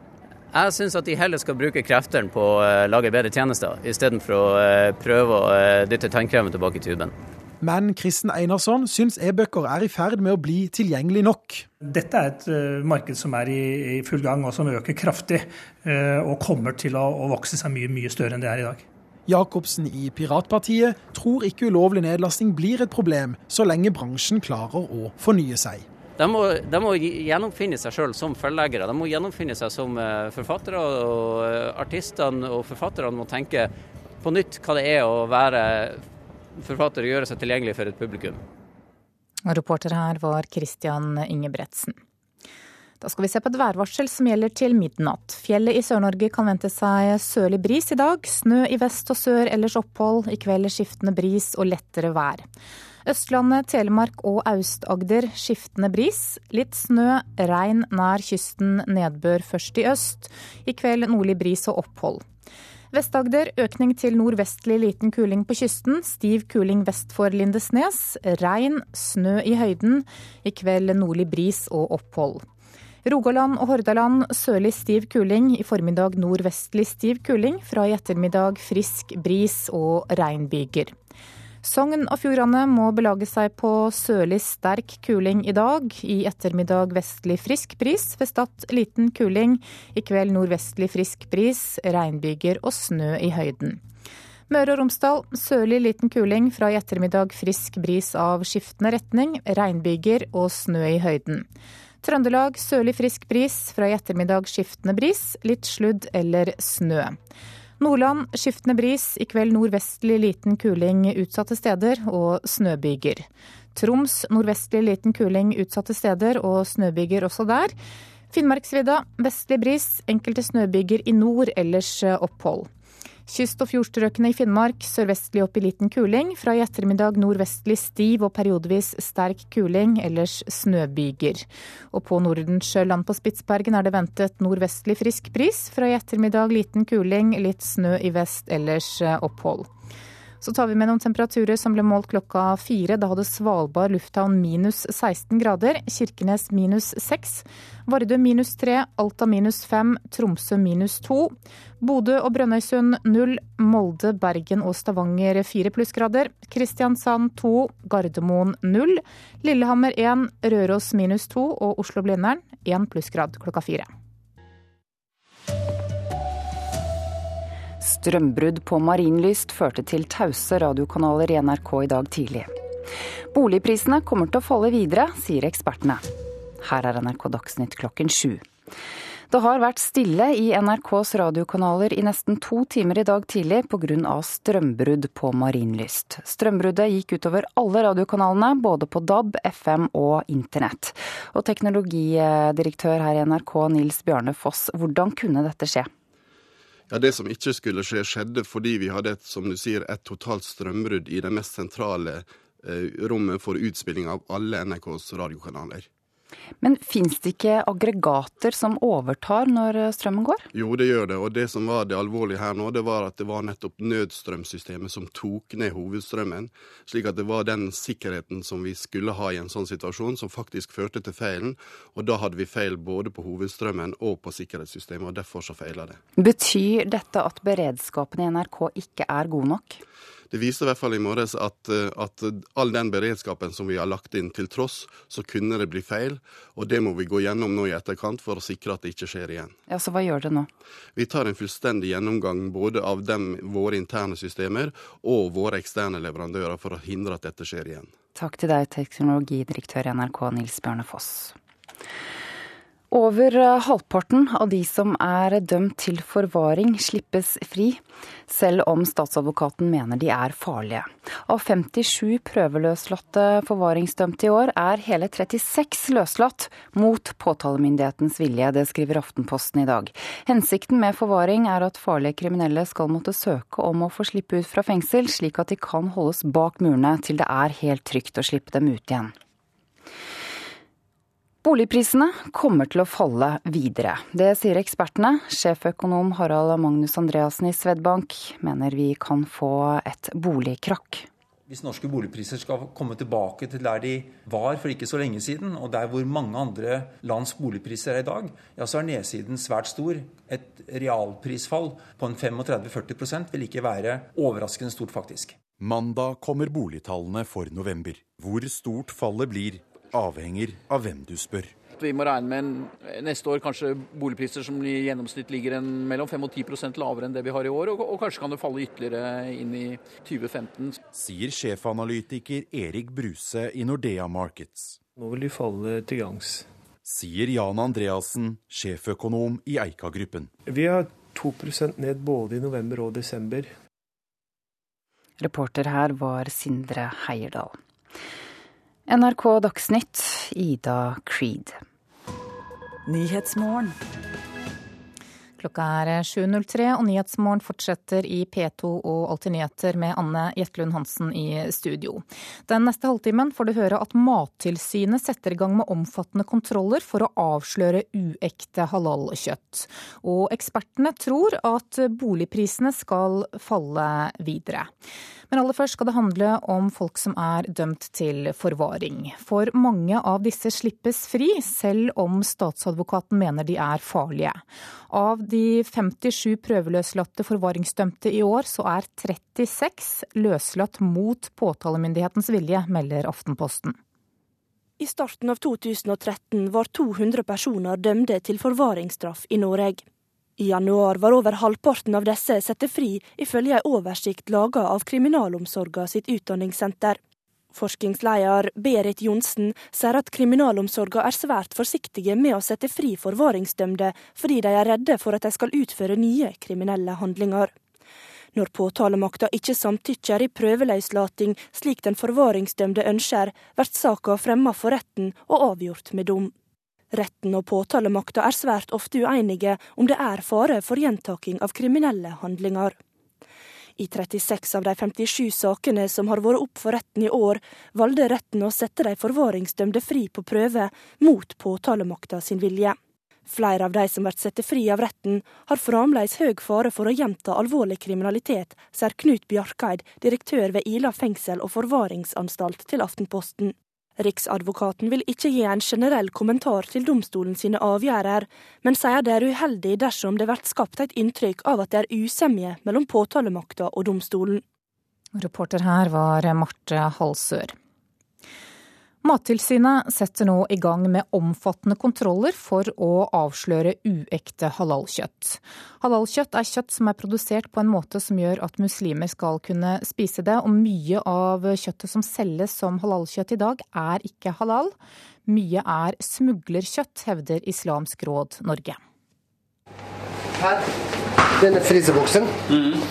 Jeg syns at de heller skal bruke kreftene på å eh, lage bedre tjenester, istedenfor å eh, prøve å eh, dytte tannkremen tilbake i tuben. Men Kristen Einarsson syns e-bøker er i ferd med å bli tilgjengelig nok. Dette er et marked som er i, full gang og som øker kraftig, og kommer til å, å vokse seg mye, mye større enn det er i dag. Jacobsen i Piratpartiet tror ikke ulovlig nedlasting blir et problem, så lenge bransjen klarer å fornye seg. De må, de må gjennomfinne seg sjøl som forleggere. De må gjennomfinne seg som eh, forfattere. og Artistene og forfatterne må tenke på nytt hva det er å være forfatter og gjøre seg tilgjengelig for et publikum. Reporter her var Christian Ingebretsen. Da skal vi se på et værvarsel som gjelder til midnatt. Fjellet i Sør-Norge kan vente seg sørlig bris i dag. Snø i vest og sør, ellers opphold. I kveld skiftende bris og lettere vær. Østlandet, Telemark og Aust-Agder skiftende bris. Litt snø, regn nær kysten, nedbør først i øst. I kveld nordlig bris og opphold. Vest-Agder økning til nordvestlig liten kuling på kysten. Stiv kuling vest for Lindesnes. Regn, snø i høyden. I kveld nordlig bris og opphold. Rogaland og Hordaland sørlig stiv kuling, i formiddag nordvestlig stiv kuling. Fra i ettermiddag frisk bris og regnbyger. Sogn og Fjordane må belage seg på sørlig sterk kuling i dag. I ettermiddag vestlig frisk bris. Ved Stad liten kuling. I kveld nordvestlig frisk bris, regnbyger og snø i høyden. Møre og Romsdal sørlig liten kuling. Fra i ettermiddag frisk bris av skiftende retning. Regnbyger og snø i høyden. Trøndelag sørlig frisk bris, fra i ettermiddag skiftende bris, litt sludd eller snø. Nordland skiftende bris, i kveld nordvestlig liten kuling utsatte steder og snøbyger. Troms nordvestlig liten kuling utsatte steder og snøbyger også der. Finnmarksvidda vestlig bris, enkelte snøbyger i nord, ellers opphold. Kyst- og fjordstrøkene i Finnmark sørvestlig opp i liten kuling. Fra i ettermiddag nordvestlig stiv og periodevis sterk kuling, ellers snøbyger. Og på Nordensjøland på Spitsbergen er det ventet nordvestlig frisk bris. Fra i ettermiddag liten kuling, litt snø i vest, ellers opphold. Så tar vi med noen temperaturer som ble målt klokka fire. Da hadde Svalbard lufthavn minus 16 grader, Kirkenes minus 6, Vardø minus 3, Alta minus 5, Tromsø minus 2, Bodø og Brønnøysund 0, Molde, Bergen og Stavanger 4 plussgrader, Kristiansand 2, Gardermoen 0, Lillehammer 1, Røros minus 2 og Oslo-Blindern 1 plussgrad klokka fire. Strømbrudd på Marienlyst førte til tause radiokanaler i NRK i dag tidlig. Boligprisene kommer til å falle videre, sier ekspertene. Her er NRK Dagsnytt klokken sju. Det har vært stille i NRKs radiokanaler i nesten to timer i dag tidlig pga. strømbrudd på Marienlyst. Strømbruddet gikk utover alle radiokanalene, både på DAB, FM og internett. Og teknologidirektør her i NRK, Nils Bjarne Foss, hvordan kunne dette skje? Ja, Det som ikke skulle skje, skjedde fordi vi hadde et, som du sier, et totalt strømbrudd i det mest sentrale eh, rommet for utspilling av alle NRKs radiokanaler. Men fins det ikke aggregater som overtar når strømmen går? Jo, det gjør det. Og det som var det alvorlige her nå, det var at det var nettopp nødstrømsystemet som tok ned hovedstrømmen. Slik at det var den sikkerheten som vi skulle ha i en sånn situasjon, som faktisk førte til feilen. Og da hadde vi feil både på hovedstrømmen og på sikkerhetssystemet, og derfor så feila det. Betyr dette at beredskapen i NRK ikke er god nok? Det viser i hvert fall i morges at, eh, at, all den beredskapen som vi har lagt inn til tross, så kunne det bli feil. Og det må vi gå gjennom nå i etterkant for å sikre at det ikke skjer igjen. Ja, Så hva gjør det nå? Vi tar en fullstendig gjennomgang både av dem, våre interne systemer og våre eksterne leverandører for å hindre at dette skjer igjen. Takk til deg, teknologidirektør i NRK Nils Bjørne Foss. Over eh, halvparten av de som er dømt til forvaring, slippes fri, selv om statsadvokaten mener de er farlige. Av 57 prøveløslatte forvaringsdømte i år, er hele 36 løslatt mot påtalemyndighetens vilje. Det skriver Aftenposten i dag. Hensikten med forvaring er at farlige kriminelle skal måtte søke om å få slippe ut fra fengsel, slik at de kan holdes bak murene til det er helt trygt å slippe dem ut igjen. Boligprisene kommer til å falle videre. Det sier ekspertene. Sjeføkonom Harald Magnus Andreassen i Svedbank mener vi kan få et boligkrakk. Hvis norske boligpriser skal komme tilbake til der de var for ikke så lenge siden, og der hvor mange andre lands boligpriser er i dag, ja, så er nedsiden svært stor. Et realprisfall på en 35-40% vil ikke være overraskende stort, faktisk. Mandag kommer boligtallene for november. Hvor stort fallet blir, avhenger av hvem du spør. Vi må regne med en, neste år kanskje boligpriser som i gjennomsnitt ligger en, mellom 5 og 10% lavere enn det vi har i år, og, og, kanskje kan det falle ytterligere inn i 2015. Sier sjefanalytiker Erik Bruse i Nordea Markets. Nå vil de falle til gangs. Sier Jan Andreassen, sjeføkonom i Eika-gruppen. Vi har 2% ned både i november og desember. Reporter her var Sindre Heierdal. NRK Dagsnytt, Ida Creed. Nyhetsmorgen. Klokka er 7.03, og Nyhetsmorgen fortsetter i P2 og Alltid nyheter med Anne Jetlund Hansen i studio. Den neste halvtimen får du høre at Mattilsynet setter i gang med omfattende kontroller for å avsløre uekte halalkjøtt. Og ekspertene tror at boligprisene skal falle videre. Men aller først skal det handle om folk som er dømt til forvaring. For mange av disse slippes fri, selv om statsadvokaten mener de er farlige. Av de 57 prøveløslatte forvaringsdømte i år, så er 36 løslatt mot påtalemyndighetens vilje, melder Aftenposten. I starten av 2013 var 200 personer dømte til forvaringsstraff i Norge. I januar var over halvparten av disse satt fri, ifølge en oversikt laga av Kriminalomsorga sitt utdanningssenter. Forskningsleder Berit Johnsen sier at kriminalomsorga er svært forsiktige med å sette fri forvaringsdømte, fordi de er redde for at de skal utføre nye kriminelle handlinger. Når påtalemakta ikke samtykker i prøveløslating slik den forvaringsdømte ønsker, blir saka fremma for retten og avgjort med dom. Retten og påtalemakta er svært ofte uenige om det er fare for gjentaking av kriminelle handlinger. I 36 av de 57 sakene som har vært opp for retten i år, valgte retten å sette de forvaringsdømte fri på prøve, mot påtalemakta sin vilje. Flere av de som blir satt fri av retten, har fremdeles høy fare for å gjenta alvorlig kriminalitet, sier Knut Bjarkeid, direktør ved Ila fengsel og forvaringsanstalt til Aftenposten. Riksadvokaten vil ikke gi en generell kommentar til domstolen sine avgjørelser, men sier det er uheldig dersom det blir skapt et inntrykk av at det er usemje mellom påtalemakta og domstolen. Reporter her var Marte Halsør. Mattilsynet setter nå i gang med omfattende kontroller for å avsløre uekte halalkjøtt. Halalkjøtt er kjøtt som er produsert på en måte som gjør at muslimer skal kunne spise det, og mye av kjøttet som selges som halalkjøtt i dag, er ikke halal. Mye er smuglerkjøtt, hevder Islamsk råd Norge. Her, denne fryseboksen. Mm.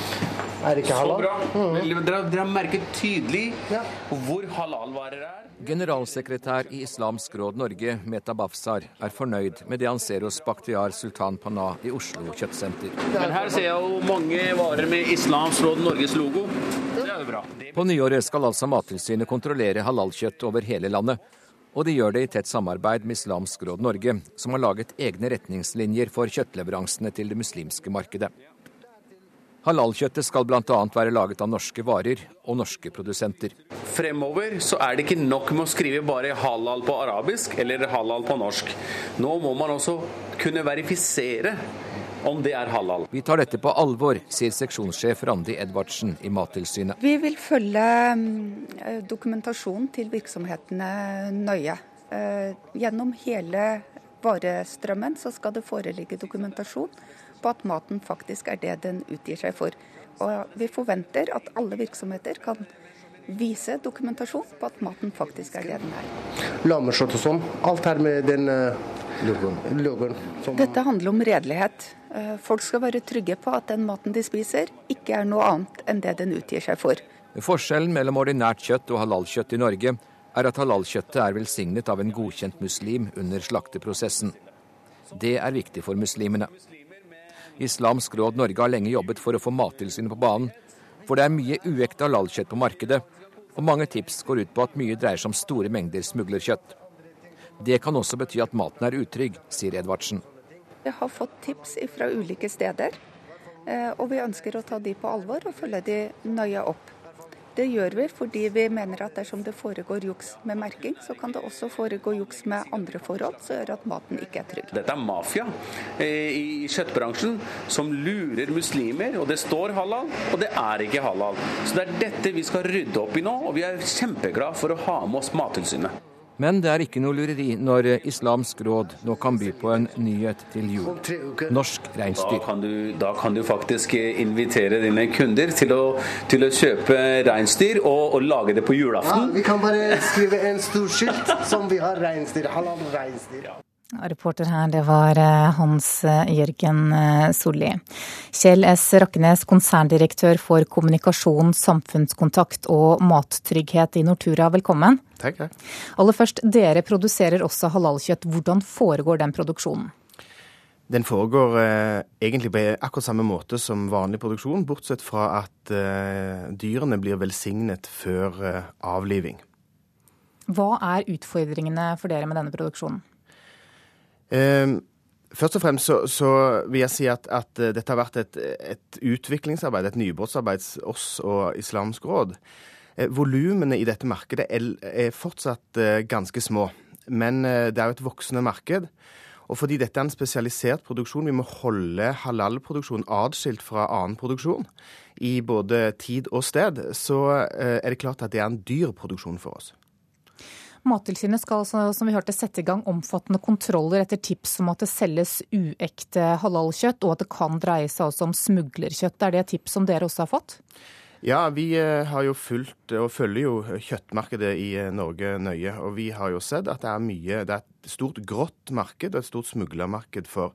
Er ikke halal. Så bra. Mm. Dere, dere har merket tydelig ja. hvor halalvarer er. Generalsekretær i Islamsk råd Norge, Meta Bafsar, er fornøyd med det han ser hos Bakhtiar Sultan Panah i Oslo kjøttsenter. Men her ser jeg jo mange varer med Islamsk råd Norges logo. Det er jo bra. På nyåret skal altså Mattilsynet kontrollere halalkjøtt over hele landet. Og de gjør det i tett samarbeid med Islamsk råd Norge, som har laget egne retningslinjer for kjøttleveransene til det muslimske markedet. Halalkjøttet skal bl.a. være laget av norske varer og norske produsenter. Fremover så er det ikke nok med å skrive bare halal på arabisk eller halal på norsk. Nå må man også kunne verifisere om det er halal. Vi tar dette på alvor, sier seksjonssjef Randi Edvardsen i Mattilsynet. Vi vil følge mm, dokumentasjonen til virksomhetene nøye. Eh, gjennom hele varestrømmen så skal det foreligge dokumentasjon på at maten faktisk er det den utgir seg for. Og vi forventer at alle virksomheter kan vise dokumentasjon på at maten faktisk er det den er. Lammekjøtt og sånn, alt her med den uh, logoen. Dette handler om redelighet. Uh, folk skal være trygge på at den maten de spiser, ikke er noe annet enn det den utgir seg for. Forskjellen mellom ordinært kjøtt og halalkjøtt i Norge er at halalkjøttet er velsignet av en godkjent muslim under slakteprosessen. Det er viktig for muslimene. Islamsk råd Norge har lenge jobbet for å få Mattilsynet på banen, for det er mye uekte halalkjøtt på markedet, og mange tips går ut på at mye dreier seg om store mengder smuglerkjøtt. Det kan også bety at maten er utrygg, sier Edvardsen. Vi har fått tips fra ulike steder, eh, og vi ønsker å ta de på alvor og følge de nøye opp. Det gjør vi fordi vi mener at dersom det foregår juks med merking, så kan det også foregå juks med andre forhold som gjør at maten ikke er trygg. Dette er mafia eh, i kjøttbransjen som lurer muslimer. og Det står halal, og det er ikke halal. Så Det er dette vi skal rydde opp i nå, og vi er kjempeglade for å ha med oss Mattilsynet. Men det er ikke noe lureri når Islamsk råd nå kan by på en nyhet til jul. Norsk reinsdyr. Da kan du, da kan du faktisk invitere dine kunder til å, til å kjøpe reinsdyr og, og, lage det på julaften. Ja, vi kan bare skrive en stor skilt som vi har reinsdyr. Halal reinsdyr. Reporter her, det var eh, Hans eh, Jørgen eh, Solli. Kjell S. Rakkenes, konserndirektør for kommunikasjon, samfunnskontakt og mattrygghet i Nortura, velkommen. Takk. Aller først, dere produserer også halalkjøtt. Hvordan foregår den produksjonen? Den foregår eh, egentlig på akkurat samme måte som vanlig produksjon, bortsett fra at eh, dyrene blir velsignet før eh, avliving. Hva er utfordringene for dere med denne produksjonen? Ehm, først og fremst så, så vil jeg si at, at, eh, dette har vært et, et utviklingsarbeid, et nybrottsarbeid, oss og Islamsk råd. Eh, volumene i dette markedet er, fortsatt eh, ganske små, men det er jo et voksende marked. Og fordi dette er en spesialisert produksjon, vi må holde halalproduksjon atskilt fra annen produksjon i både tid og sted, så er det klart at det er en dyr produksjon for oss. Mattilsynet skal som vi hørte, sette i gang omfattende kontroller etter tips om at det selges uekte halalkjøtt, og at det kan dreie seg også om smuglerkjøtt. Er det et tips som dere også har fått? Ja, vi eh, har jo fulgt og følger jo kjøttmarkedet i eh, Norge nøye. Og vi har jo sett at det er mye Det er et stort grått marked og et stort smuglermarked for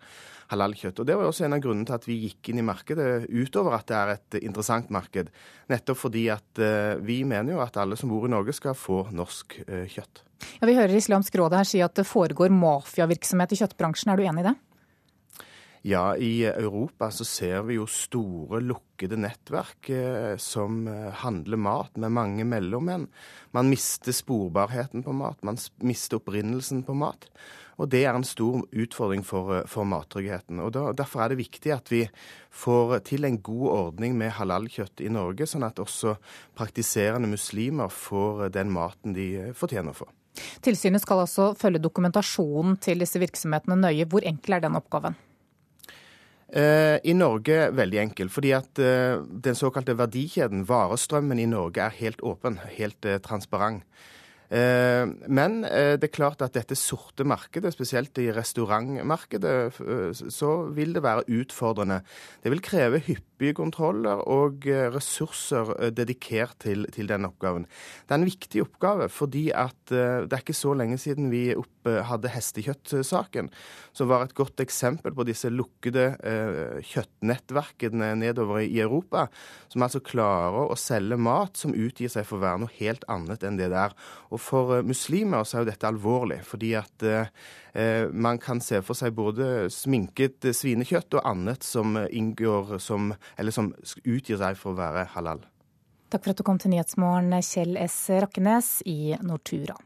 halalkjøtt. Og Det var også en av grunnene til at vi gikk inn i markedet, utover at det er et interessant marked. Nettopp fordi at uh, vi mener jo at alle som bor i Norge skal få norsk uh, kjøtt. Ja, Vi hører Islamsk råd her si at det foregår mafiavirksomhet i kjøttbransjen. Er du enig i det? Ja, i Europa så ser vi jo store lukkede nettverk eh, som eh, handler mat med mange mellommenn. Man mister sporbarheten på mat, man mister opprinnelsen på mat. Og det er en stor utfordring for, eh, for mattryggheten. Og da, Derfor er det viktig at vi får til en god ordning med halalkjøtt i Norge, sånn at også praktiserende muslimer får den maten de fortjener for. Tilsynet skal altså følge dokumentasjonen til disse virksomhetene nøye. Hvor enkel er den oppgaven? Eh, I Norge veldig enkel, fordi at eh, den såkalte verdikjeden, varestrømmen i Norge, er helt åpen, helt eh, transparent. Eh, men eh, det er klart at dette sorte markedet, spesielt i restaurantmarkedet, eh, så vil det være utfordrende. Det vil kreve hyppige kontroller og ressurser dedikert til, til den oppgaven. Det er en viktig oppgave, fordi at det er ikke så lenge siden vi hadde hestekjøttsaken, som var et godt eksempel på disse lukkede kjøttnettverkene nedover i Europa, som altså klarer å selge mat som utgir seg for å være noe helt annet enn det det er. Og for eh, muslimer så er jo dette alvorlig, fordi at eh, eh, man kan se for seg både sminket svinekjøtt og annet som inngår som, eller som utgir seg for å være halal. Takk for at du kom til Nyhetsmorgen, Kjell S. Rakkenes i Nortura.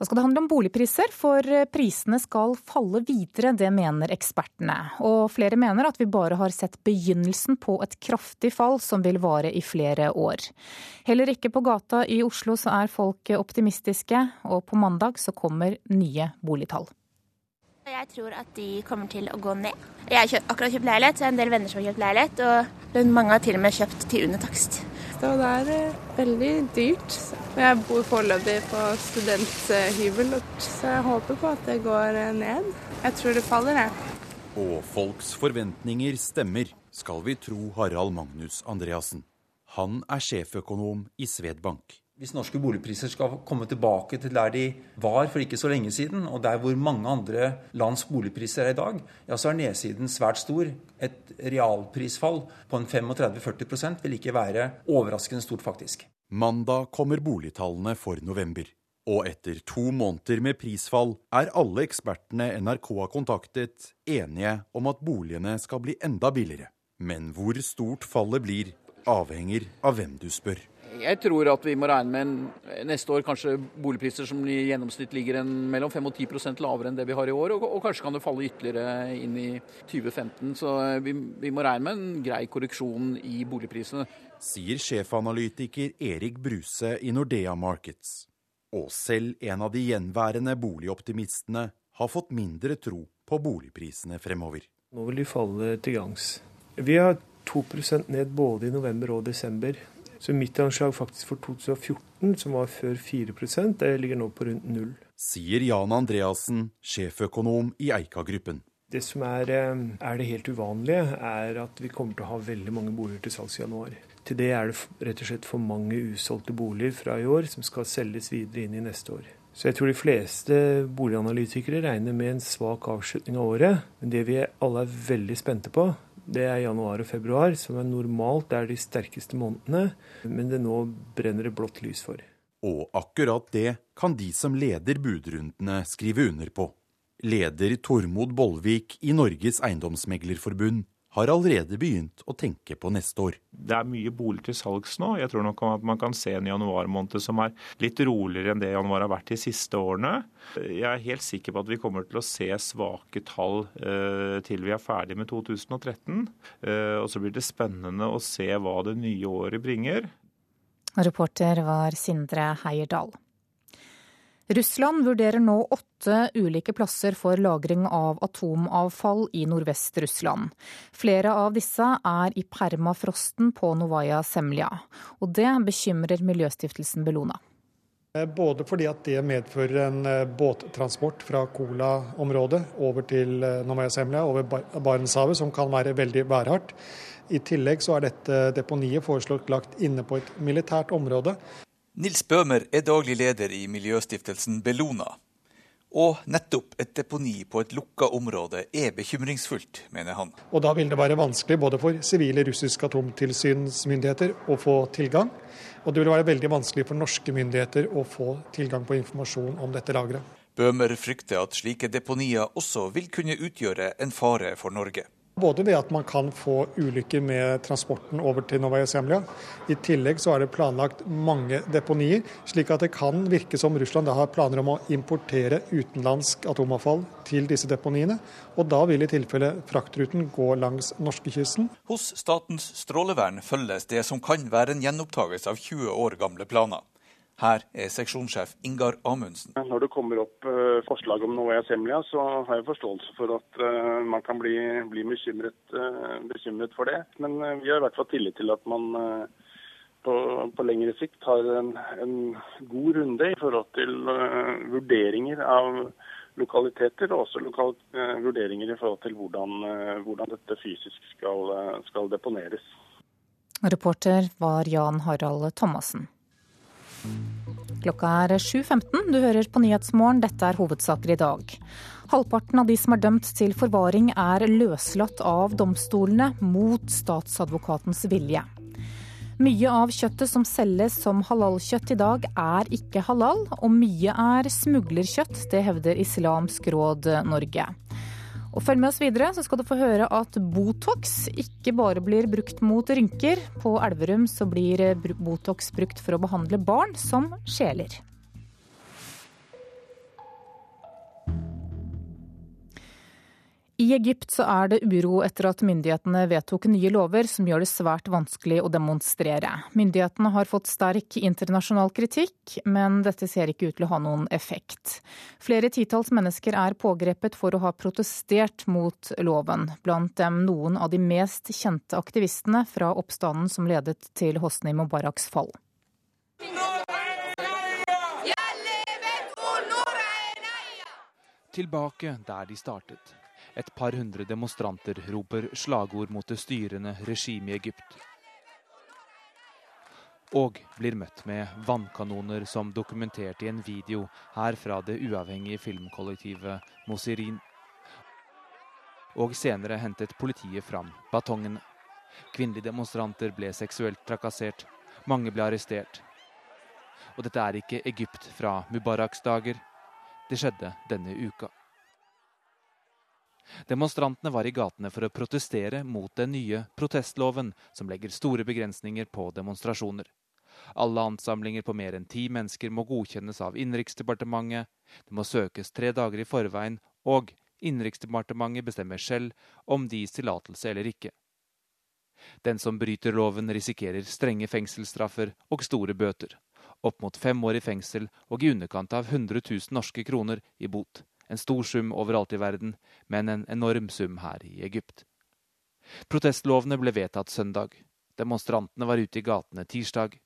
Da skal det handle om boligpriser, for prisene skal falle videre, det mener ekspertene. Og flere mener at vi bare har sett begynnelsen på et kraftig fall som vil vare i flere år. Heller ikke på gata i Oslo så er folk optimistiske, og på mandag så kommer nye boligtall. Jeg tror at de kommer til å gå ned. Jeg har akkurat kjøpt leilighet, så jeg har en del venner som har kjøpt leilighet. Og mange har til og med kjøpt til under takst. Og det er eh, veldig dyrt. Jeg bor foreløpig på studenthybel, så jeg håper på at det går eh, ned. Jeg tror det faller jeg. Og folks forventninger stemmer, skal vi tro Harald Magnus Andreassen. Han er sjeføkonom i Svedbank. Hvis norske boligpriser skal komme tilbake til der de var for ikke så lenge siden, og der hvor mange andre lands boligpriser er i dag, ja, så er nedsiden svært stor. Et realprisfall på en 35-40% vil ikke være overraskende stort, faktisk. Mandag kommer boligtallene for november. Og etter to måneder med prisfall er alle ekspertene NRK har kontaktet, enige om at boligene skal bli enda billigere. Men hvor stort fallet blir, avhenger av hvem du spør. Jeg tror at vi må regne med en, neste år kanskje boligpriser som i gjennomsnitt ligger en, mellom 5 og 10% lavere enn det vi har i år. Og, og, kanskje kan det falle ytterligere inn i 2015. Så eh, vi, vi må regne med en grei korreksjon i boligprisene. Sier sjefanalytiker Erik Bruse i Nordea Markets. Og selv en av de gjenværende boligoptimistene har fått mindre tro på boligprisene fremover. Nå vil de falle til gangs. Vi har 2% ned både i november og desember. Så mitt anslag faktisk for 2014, som var før 4% det ligger nå på rundt null. Sier Jan Andreassen, sjeføkonom i Eika-gruppen. Det som er, eh, er, det helt uvanlige, er at vi kommer til å ha veldig mange boliger til salgs i januar. Til det er det rett og slett for mange usolgte boliger fra i år som skal selges videre inn i neste år. Så jeg tror de fleste boliganalytikere regner med en svak avslutning av året. Men det vi alle er veldig spente på, det er januar og februar, som er normalt er de sterkeste månedene. Men det nå brenner det blått lys for. Og akkurat det kan de som leder budrundene skrive under på. Leder Tormod Bollvik i Norges Eiendomsmeglerforbund har allerede begynt å tenke på neste år. Det er mye bolig til salgs nå. Jeg tror nok at man kan se en januarmåned som er litt roligere enn det januar har vært de siste årene. Jeg er helt sikker på at vi kommer til å se svake tall eh, til vi er ferdig med 2013. Eh, og så blir det spennende å se hva det nye året bringer. Reporter var Sindre Heierdal. Russland vurderer nå åtte ulike plasser for lagring av atomavfall i Nordvest-Russland. Flere av disse er i permafrosten på Novaja Semlja, og det bekymrer miljøstiftelsen Bellona. Eh, både fordi at det medfører en eh, båttransport fra Kola-området over til eh, Novaja Semlja, over Barentshavet, som kan være veldig værhardt. I tillegg så er dette deponiet foreslått lagt inne på et militært område. Nils Bøhmer er daglig leder i miljøstiftelsen Bellona. Og nettopp et deponi på et lukka område er bekymringsfullt, mener han. Og Da vil det være vanskelig både for sivile russiske atomtilsynsmyndigheter å få tilgang, og det vil være veldig vanskelig for norske myndigheter å få tilgang på informasjon om dette lageret. Bøhmer frykter at slike deponier også vil kunne utgjøre en fare for Norge. Både ved at man kan få ulykker med transporten over til Novaja Zemlja. I tillegg så er det planlagt mange deponier, slik at det kan virke som Russland har planer om å importere utenlandsk atomavfall til disse deponiene. Og da vil i tilfelle fraktruten gå langs norskekysten. Hos Statens strålevern følges det som kan være en gjenopptakelse av 20 år gamle planer. Her er seksjonssjef Ingar Amundsen. Når det kommer opp uh, forslag om noe i Semlja, så har jeg forståelse for at uh, man kan bli, bli bekymret, uh, bekymret, for det. Men vi har i hvert fall tillit til at man på, på, lengre sikt har en, en, god runde i forhold til vurderinger av lokaliteter, og også lokal, vurderinger i forhold til hvordan, hvordan dette fysisk skal, skal deponeres. Reporter var Jan Harald Thomassen. Klokka er 7.15, du hører på Nyhetsmorgen, dette er hovedsaker i dag. Halvparten av de som er dømt til forvaring er løslatt av domstolene mot statsadvokatens vilje. Mye av kjøttet som selges som halalkjøtt i dag er ikke halal, og mye er smuglerkjøtt. Det hevder Islamsk råd Norge. Og følg med oss videre, så skal du få høre at Botox ikke bare blir brukt mot rynker. På Elverum så blir Botox brukt for å behandle barn som sjeler. I Egypt så er det uro etter at myndighetene vedtok nye lover som gjør det svært vanskelig å demonstrere. Myndighetene har fått sterk internasjonal kritikk, men dette ser ikke ut til å ha noen effekt. Flere titalls mennesker er pågrepet for å ha protestert mot loven, blant dem noen av de mest kjente aktivistene fra oppstanden som ledet til Hosni Mubaraks fall. Tilbake der de startet. Et par hundre demonstranter roper slagord mot det styrende regimet i Egypt. Og blir møtt med vannkanoner som dokumentert i en video her fra det uavhengige filmkollektivet Mosirin. Og senere hentet politiet fram batongene. Kvinnelige demonstranter ble seksuelt trakassert. Mange ble arrestert. Og dette er ikke Egypt fra Mubaraks dager. Det skjedde denne uka. Demonstrantene var i gatene for å protestere mot den nye protestloven, som legger store begrensninger på demonstrasjoner. Alle ansamlinger på mer enn ti mennesker må godkjennes av Innenriksdepartementet, det må søkes tre dager i forveien, og Innenriksdepartementet bestemmer selv om de gis tillatelse eller ikke. Den som bryter loven, risikerer strenge fengselsstraffer og store bøter. Opp mot fem år i fengsel og i underkant av 100 000 norske kroner i bot. En stor sum overalt i verden, men en enorm sum her i Egypt. Protestlovene ble vedtatt søndag. Demonstrantene var ute i gatene tirsdag.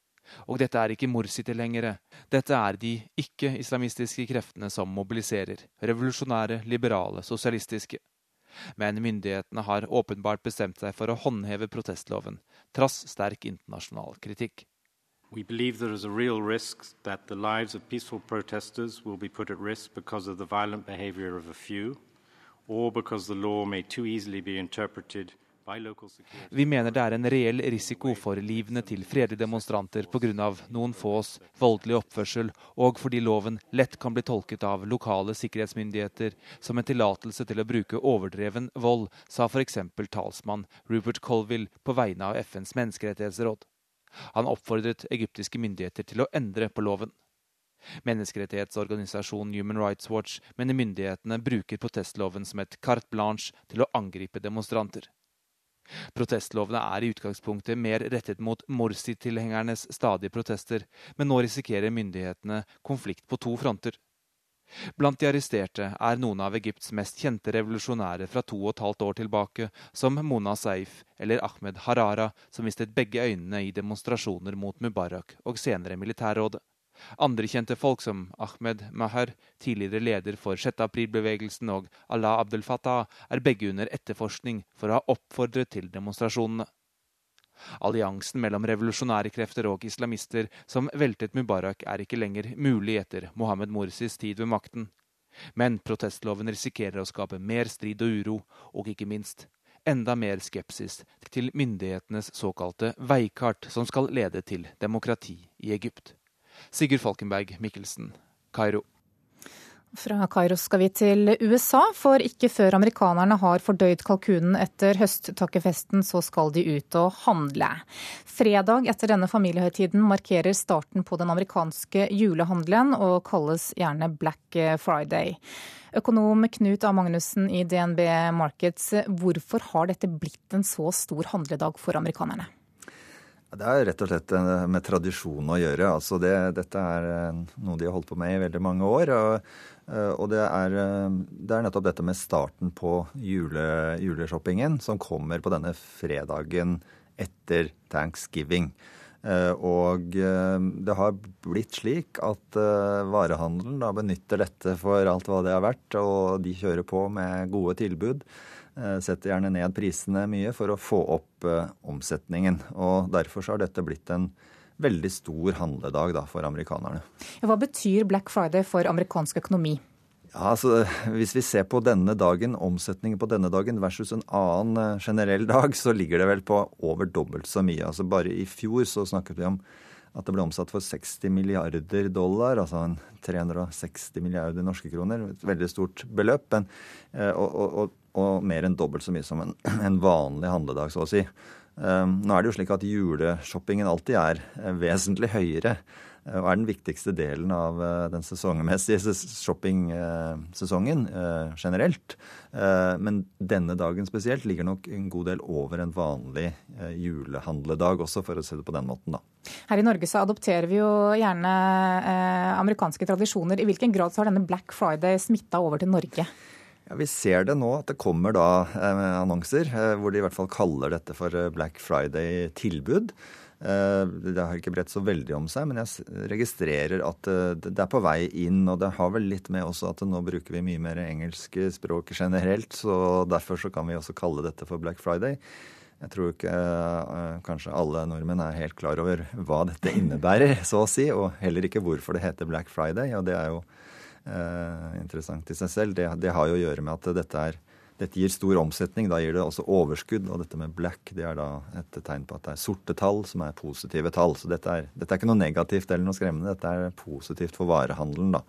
Og dette er ikke Morsi tilhengere. Dette er de ikke-islamistiske kreftene som mobiliserer. Revolusjonære, liberale, sosialistiske. Men myndighetene har åpenbart bestemt seg for å håndheve protestloven, trass sterk internasjonal kritikk. We believe there is a real risk that the lives of peaceful protesters will be put at risk because of the violent behavior of a few, or because the law may too easily be interpreted Vi mener det er en reell risiko for livene til fredelige demonstranter pga. noen fås voldelig oppførsel, og fordi loven lett kan bli tolket av lokale sikkerhetsmyndigheter som en tillatelse til å bruke overdreven vold, sa f.eks. talsmann Rupert Colville på vegne av FNs menneskerettighetsråd. Han oppfordret egyptiske myndigheter til å endre på loven. Menneskerettighetsorganisasjonen Human Rights Watch mener myndighetene bruker protestloven som et carte blanche til å angripe demonstranter. Protestlovene er i utgangspunktet mer rettet mot Morsi-tilhengernes stadige protester, men nå risikerer myndighetene konflikt på to fronter. Blant de arresterte er noen av Egypts mest kjente revolusjonære fra to og et halvt år tilbake, som Mona Saif eller Ahmed Harara, som mistet begge øynene i demonstrasjoner mot Mubarak og senere militærrådet. Andre kjente folk som Ahmed Maher, tidligere leder for 6. april-bevegelsen, og Allah Abdel Fattah, er begge under etterforskning for å ha oppfordret til demonstrasjonene. Alliansen mellom revolusjonære krefter og islamister som veltet Mubarak, er ikke lenger mulig etter Mohammed Morsis tid ved makten. Men protestloven risikerer å skape mer strid og uro, og ikke minst enda mer skepsis til myndighetenes såkalte veikart som skal lede til demokrati i Egypt. Sigurd Falkenberg Mikkelsen, Kairo. Fra Kairo skal vi til USA, for ikke før amerikanerne har fordøyd kalkunen etter høsttakkefesten, så skal de ut og handle. Fredag etter denne familiehøytiden markerer starten på den amerikanske julehandelen, og kalles gjerne Black Friday. Økonom Knut A. Magnussen i DNB Markets, hvorfor har dette blitt en så stor handledag for amerikanerne? Det er rett og slett med tradisjon å gjøre. Altså det, dette er eh, noe de har holdt på med i veldig mange år. og Eh, og det er, eh, det er, nettopp dette med starten på jule, juleshoppingen som kommer på denne fredagen etter thanksgiving. Eh, og det har blitt slik at varehandelen benytter dette for alt hva det er verdt, og de kjører på med gode tilbud. Setter gjerne ned prisene mye for å få opp omsetningen. Og derfor har dette blitt en veldig stor handledag da, for amerikanerne. Hva betyr Black Friday for amerikansk økonomi? Ja, altså, Hvis vi ser på denne dagen, omsetningen på denne dagen versus en annen eh, generell dag, så ligger det vel på over dobbelt så mye. Altså Bare i fjor så snakket vi om at det ble omsatt for 60 milliarder dollar, altså 360 milliarder norske kroner. Et veldig stort beløp. Men, eh, og, og, og, og, mer enn dobbelt så mye som en, en vanlig handledag, så å si. Ehm, nå er det jo slik at juleshoppingen alltid er eh, vesentlig høyere eh, og er den viktigste delen av eh, den sesongmessige shoppingsesongen generelt. Men denne dagen spesielt ligger nok en god del over en vanlig julehandledag også, for å se det på den måten, da. Her i Norge så adopterer vi jo gjerne amerikanske tradisjoner. I hvilken grad så har denne Black Friday smitta over til Norge? Ja, Vi ser det nå, at det kommer da eh, annonser eh, hvor de i hvert fall kaller dette for eh, Black Friday-tilbud. Det har ikke bredt så veldig om seg, men jeg registrerer at det er på vei inn. Og det har vel litt med også at nå bruker vi mye mer engelsk språk generelt, så derfor så kan vi også kalle dette for Black Friday. Jeg tror ikke kanskje alle nordmenn er helt klar over hva dette innebærer, så å si, og heller ikke hvorfor det heter Black Friday. og det er jo interessant i seg selv. Det, det, har jo å gjøre med at dette, er, dette gir stor omsetning. Da gir det også overskudd. Og dette med black det er da et tegn på at det er sorte tall som er positive tall. Så dette er, dette er ikke noe negativt eller noe skremmende. Dette er positivt for varehandelen, da.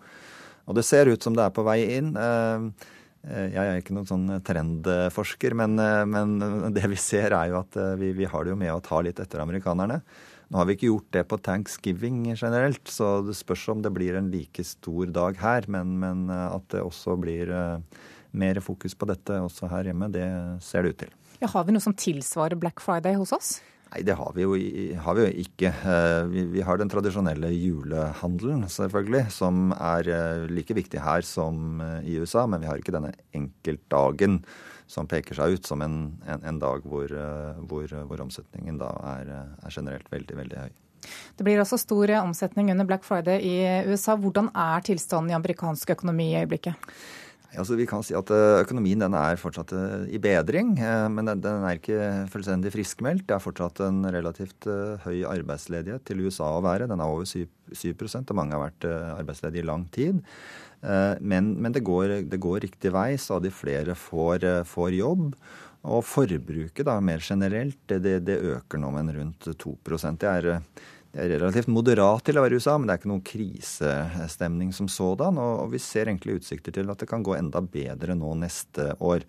Og det ser ut som det er på vei inn. Eh, eh, jeg er ikke noen sånn trendforsker, men, eh, men, det vi ser er jo at vi, vi har det jo med å ta litt etter amerikanerne. Nå har vi ikke gjort det på thanksgiving generelt, så det spørs om det blir en like stor dag her. Men, men eh, at det også blir uh, mer fokus på dette også her hjemme, det ser det ut til. Ja, har vi noe som tilsvarer Black Friday hos oss? Nei, det har vi jo, har vi jo ikke. Eh, vi, vi, har den tradisjonelle julehandelen, selvfølgelig, som er like viktig her som i USA. Men vi har ikke denne enkeltdagen som peker seg ut som en, en, en dag hvor, eh, hvor, hvor, omsetningen da er, er, generelt veldig, veldig høy. Det blir også stor omsetning under Black Friday i USA. Hvordan er tilstanden i amerikansk økonomi i øyeblikket? Altså, vi kan si at eh, Økonomien den er fortsatt eh, i bedring, men den er ikke fullstendig friskmeldt. Det er fortsatt en relativt høy arbeidsledighet til USA å være. Den er over 7, 7 og mange har vært arbeidsledige i lang tid. Eh, men, men det, går, det, går, riktig vei. Stadig flere får, eh, får jobb. Og forbruket da, mer generelt, det, det øker nå med rundt 2% det er, det er relativt moderat til å være i USA, men det er ikke noen krisestemning som sådan. Og, vi ser egentlig utsikter til at det kan gå enda bedre nå neste år.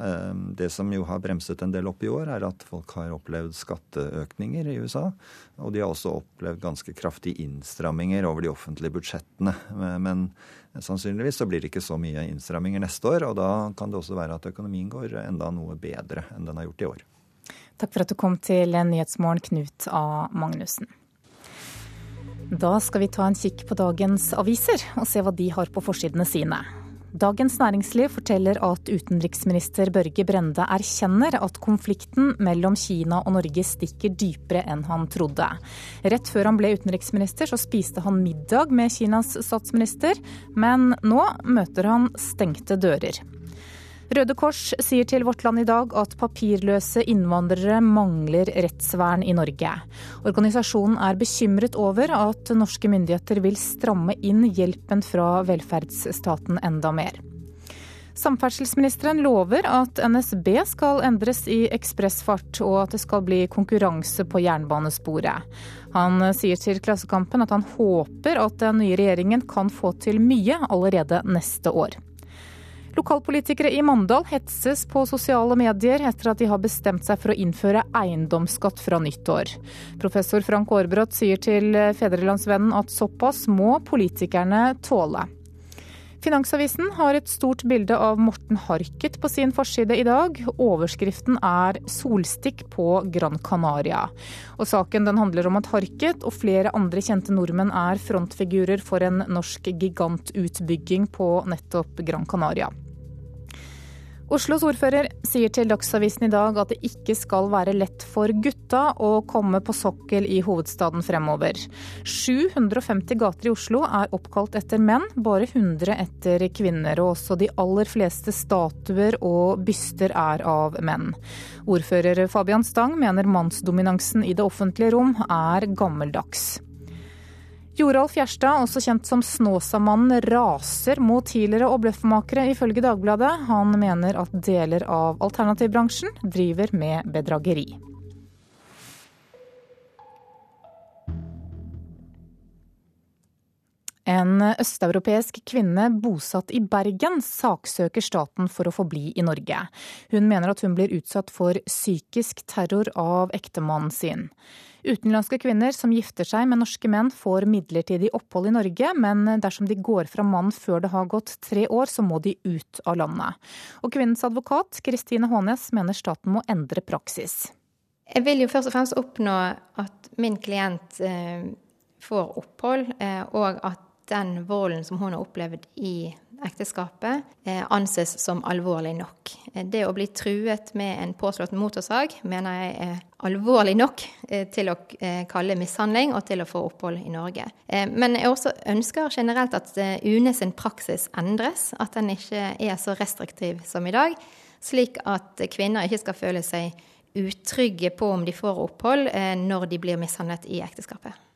Ehm, det som jo har bremset en del opp i år, er at folk har opplevd skatteøkninger i USA. Og de har også opplevd ganske kraftige innstramminger over de offentlige budsjettene. Men sannsynligvis så blir det ikke så mye innstramminger neste år, og da kan det også være at økonomien går enda noe bedre enn den har gjort i år. Takk for at du kom til Nyhetsmorgen, Knut A. Magnussen. Da skal vi ta en kikk på dagens aviser og se hva de har på forsidene sine. Dagens Næringsliv forteller at utenriksminister Børge Brende erkjenner at konflikten mellom Kina og Norge stikker dypere enn han trodde. Rett før han ble utenriksminister så spiste han middag med Kinas statsminister, men nå møter han stengte dører. Røde Kors sier til Vårt Land i dag at papirløse innvandrere mangler rettsvern i Norge. Organisasjonen er bekymret over at norske myndigheter vil stramme inn hjelpen fra velferdsstaten enda mer. Samferdselsministeren lover at NSB skal endres i ekspressfart, og at det skal bli konkurranse på jernbanesporet. Han sier til Klassekampen at han håper at den nye regjeringen kan få til mye allerede neste år. Lokalpolitikere i Mandal hetses på sosiale medier etter at de har bestemt seg for å innføre eiendomsskatt fra nyttår. Professor Frank Aarbrot sier til Fedrelandsvennen at såpass må politikerne tåle. Finansavisen har et stort bilde av Morten Harket på sin forside i dag. Overskriften er 'Solstikk på Gran Canaria'. Og Saken handler om at Harket og flere andre kjente nordmenn er frontfigurer for en norsk gigantutbygging på nettopp Gran Canaria. Oslos ordfører sier til Dagsavisen i dag at det ikke skal være lett for gutta å komme på sokkel i hovedstaden fremover. 750 gater i Oslo er oppkalt etter menn, bare 100 etter kvinner. Og også de aller fleste statuer og byster er av menn. Ordfører Fabian Stang mener mannsdominansen i det offentlige rom er gammeldags. Joralf Gjerstad, også kjent som Snåsamannen, raser mot healere og bløffmakere, ifølge Dagbladet. Han mener at deler av alternativbransjen driver med bedrageri. En østeuropeisk kvinne bosatt i Bergen saksøker staten for å få bli i Norge. Hun mener at hun blir utsatt for psykisk terror av ektemannen sin. Utenlandske kvinner som gifter seg med norske menn får midlertidig opphold i Norge, men dersom de går fra mannen før det har gått tre år, så må de ut av landet. Og kvinnens advokat Kristine Hånes mener staten må endre praksis. Jeg vil jo først og fremst oppnå at min klient eh, får opphold, eh, og at den volden som hun har opplevd i ekteskapet, eh, anses som alvorlig nok. Eh, det å bli truet med en påslått motorsag mener jeg er alvorlig nok eh, til å kalle mishandling og til å få opphold i Norge. Men jeg også ønsker generelt at UNE sin praksis endres, at den ikke er så restriktiv som i dag, slik at kvinner ikke skal føle seg utrygge på om de får opphold når de blir mishandlet i ekteskapet.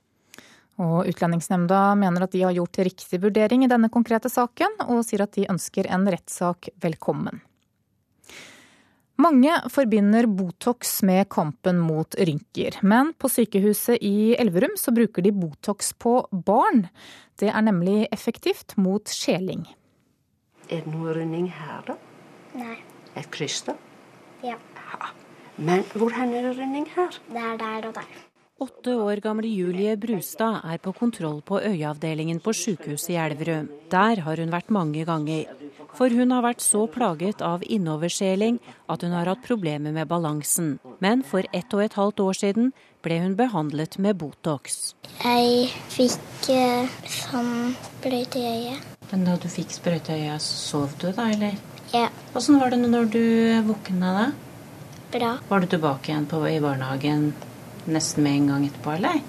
Og Utlendingsnemnda mener at de har gjort riktig vurdering i denne konkrete saken, og sier at de ønsker en rettssak velkommen. Mange forbinder Botox med kampen mot rynker, men på sykehuset i Elverum så bruker de Botox på barn. Det er nemlig effektivt mot skjeling. Er det noe rynning her, da? Nei. Et kryss, da? Ja. Men hvor er det rynning her? Det er der og der. Åtte år gamle Julie Brustad er på kontroll på øyeavdelingen på sykehuset i Elverum. Der har hun vært mange ganger. For hun har vært så plaget av innoverskjeling at hun har hatt problemer med balansen. Men for ett og et halvt år siden ble hun behandlet med Botox. Jeg fikk eh, sånn sprøyte i øyet. Men da du fikk sprøyte i øyet, sov du da, eller? Ja. Åssen var det når du våkna da? Bra. Var du tilbake igjen på, i barnehagen nesten med en gang etterpå, eller?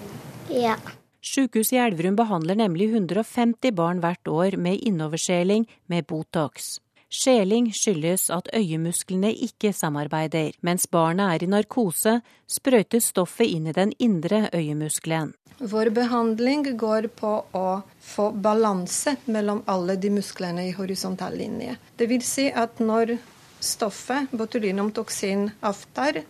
Ja. Sykehuset i Elverum behandler nemlig 150 barn hvert år med innoverskjeling med Botox. Skjeling skyldes at øyemusklene ikke samarbeider. Mens barnet er i narkose, sprøytes stoffet inn i den indre øyemuskelen. Vår behandling går på å få balanse mellom alle de musklene i horisontal linje. Det vil si at når stoffet, botulinumtoksin, avtar,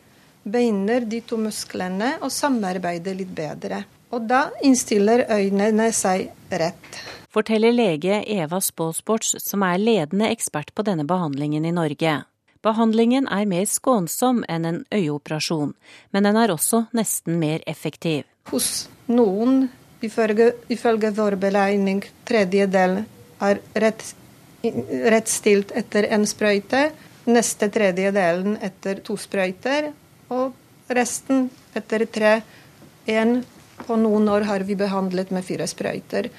binder de to musklene og samarbeider litt bedre. Og da innstiller øynene seg rett. Forteller lege Eva Spåsports, som er ledende ekspert på denne behandlingen i Norge. Behandlingen er mer skånsom enn en øyeoperasjon, men den er også nesten mer effektiv. Hos noen, ifølge, ifølge vår beregning, tredjedel er rett, rettstilt etter en sprøyte. Neste tredjedelen etter to sprøyter, og resten etter tre. En på noen år har vi behandlet med fire sprøyter.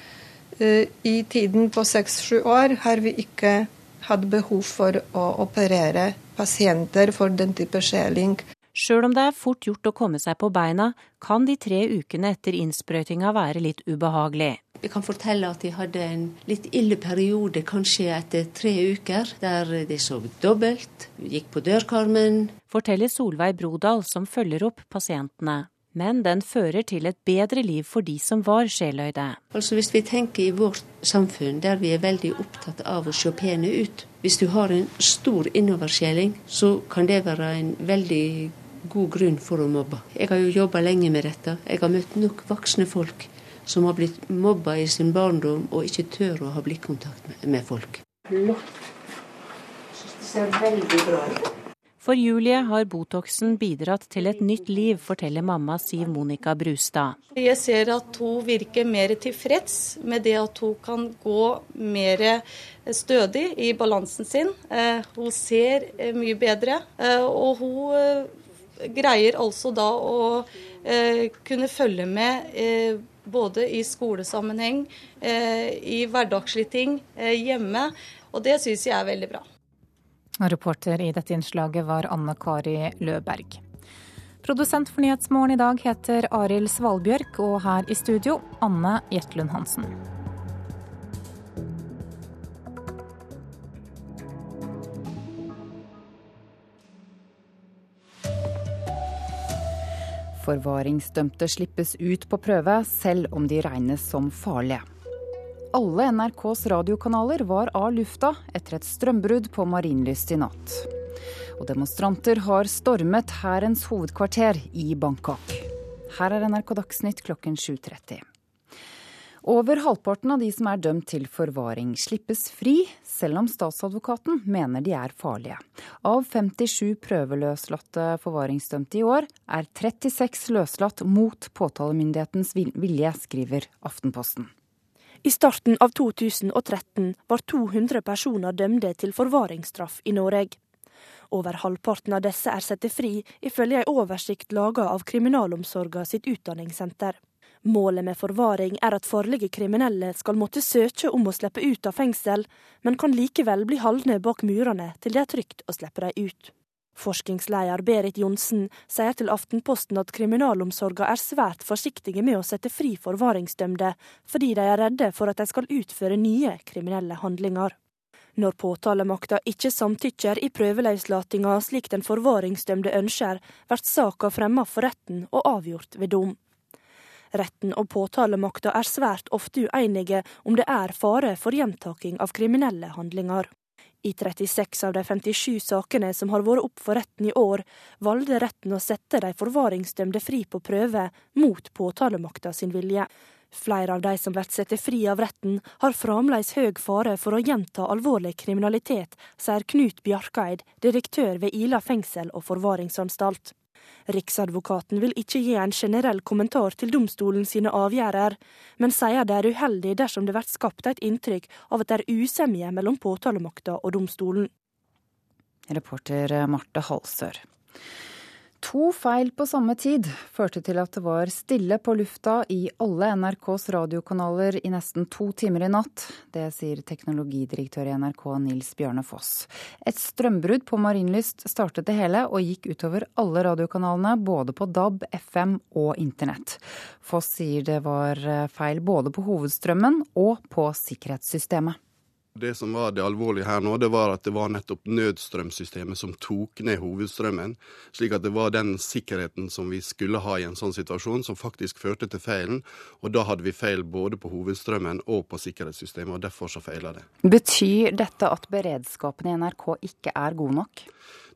Eh, I tiden på seks-sju år har vi ikke hatt behov for å operere pasienter for den type skjeling. Sjøl om det er fort gjort å komme seg på beina, kan de tre ukene etter innsprøytinga være litt ubehagelig. Jeg kan fortelle at jeg hadde en litt ille periode, kanskje etter tre uker, der de sov dobbelt, gikk på dørkarmen. Forteller Solveig Brodal, som følger opp pasientene. men den fører til et bedre liv for de som var sjeløyde. Altså Hvis vi tenker i vårt samfunn der vi er veldig opptatt av å se pene ut Hvis du har en stor innoverskjeling, så kan det være en veldig god grunn for å mobbe. Jeg har jo jobba lenge med dette. Jeg har møtt nok voksne folk som har blitt mobba i sin barndom og ikke tør å ha blikkontakt med folk. Flott. Det ser veldig bra ut. For Julie har Botoxen bidratt til et nytt liv, forteller mamma Siv Monica Brustad. Jeg ser at hun virker mer tilfreds med det at hun kan gå mer stødig i balansen sin. Eh, hun ser eh, mye bedre, eh, og hun greier altså da å eh, kunne følge med eh, både i skolesammenheng, eh, i hverdagslige ting eh, hjemme. Og det syns jeg er veldig bra. Reporter i dette innslaget var Anne Kari Løberg. Produsent for Nyhetsmorgen i dag heter Arild Svalbjørk, og her i studio Anne Jetlund Hansen. Forvaringsdømte slippes ut på prøve, selv om de regnes som farlige. Alle NRKs radiokanaler var av lufta etter et strømbrudd på Marienlyst i natt. Og demonstranter har stormet hærens hovedkvarter i Bangkok. Her er NRK Dagsnytt klokken 7.30. Over halvparten av de som er dømt til forvaring, slippes fri, selv om statsadvokaten mener de er farlige. Av 57 prøveløslatte forvaringsdømte i år, er 36 løslatt mot påtalemyndighetens vilje, skriver Aftenposten. I starten av 2013 var 200 personer dømte til forvaringsstraff i Norge. Over halvparten av disse er satt fri, ifølge en oversikt laga av Kriminalomsorga sitt utdanningssenter. Målet med forvaring er at farlige kriminelle skal måtte søke om å slippe ut av fengsel, men kan likevel bli holdne bak murene til det er trygt å slippe dem ut. Forskningsleder Berit Johnsen sier til Aftenposten at kriminalomsorga er svært forsiktige med å sette fri forvaringsdømte, fordi de er redde for at de skal utføre nye kriminelle handlinger. Når påtalemakta ikke samtykker i prøveløslatinga slik den forvaringsdømte ønsker, blir saka fremma for retten og avgjort ved dom. Retten og påtalemakta er svært ofte uenige om det er fare for gjentaking av kriminelle handlinger. I 36 av de 57 sakene som har vært opp for retten i år, valgte retten å sette de forvaringsdømte fri på prøve, mot påtalemakta sin vilje. Flere av de som blir satt fri av retten, har fremdeles høy fare for å gjenta alvorlig kriminalitet, sier Knut Bjarkeid, direktør ved Ila fengsel og forvaringsanstalt. Riksadvokaten vil ikke gi en generell kommentar til domstolen sine avgjørelser, men sier det er uheldig dersom det blir skapt et inntrykk av at det er usemje mellom påtalemakta og domstolen. Reporter Marte Halsør. To feil på samme tid førte til at det var stille på lufta i alle NRKs radiokanaler i nesten to timer i natt. Det sier teknologidirektør i NRK Nils Bjørne Foss. Et strømbrudd på Marienlyst startet det hele og gikk utover alle radiokanalene, både på DAB, FM og internett. Foss sier det var feil både på hovedstrømmen og på sikkerhetssystemet. Det som var det alvorlige her nå, det var at det var nettopp nødstrømsystemet som tok ned hovedstrømmen. Slik at det var den sikkerheten som vi skulle ha i en sånn situasjon, som faktisk førte til feilen. Og da hadde vi feil både på hovedstrømmen og på sikkerhetssystemet, og derfor så feila det. Betyr dette at beredskapen i NRK ikke er god nok?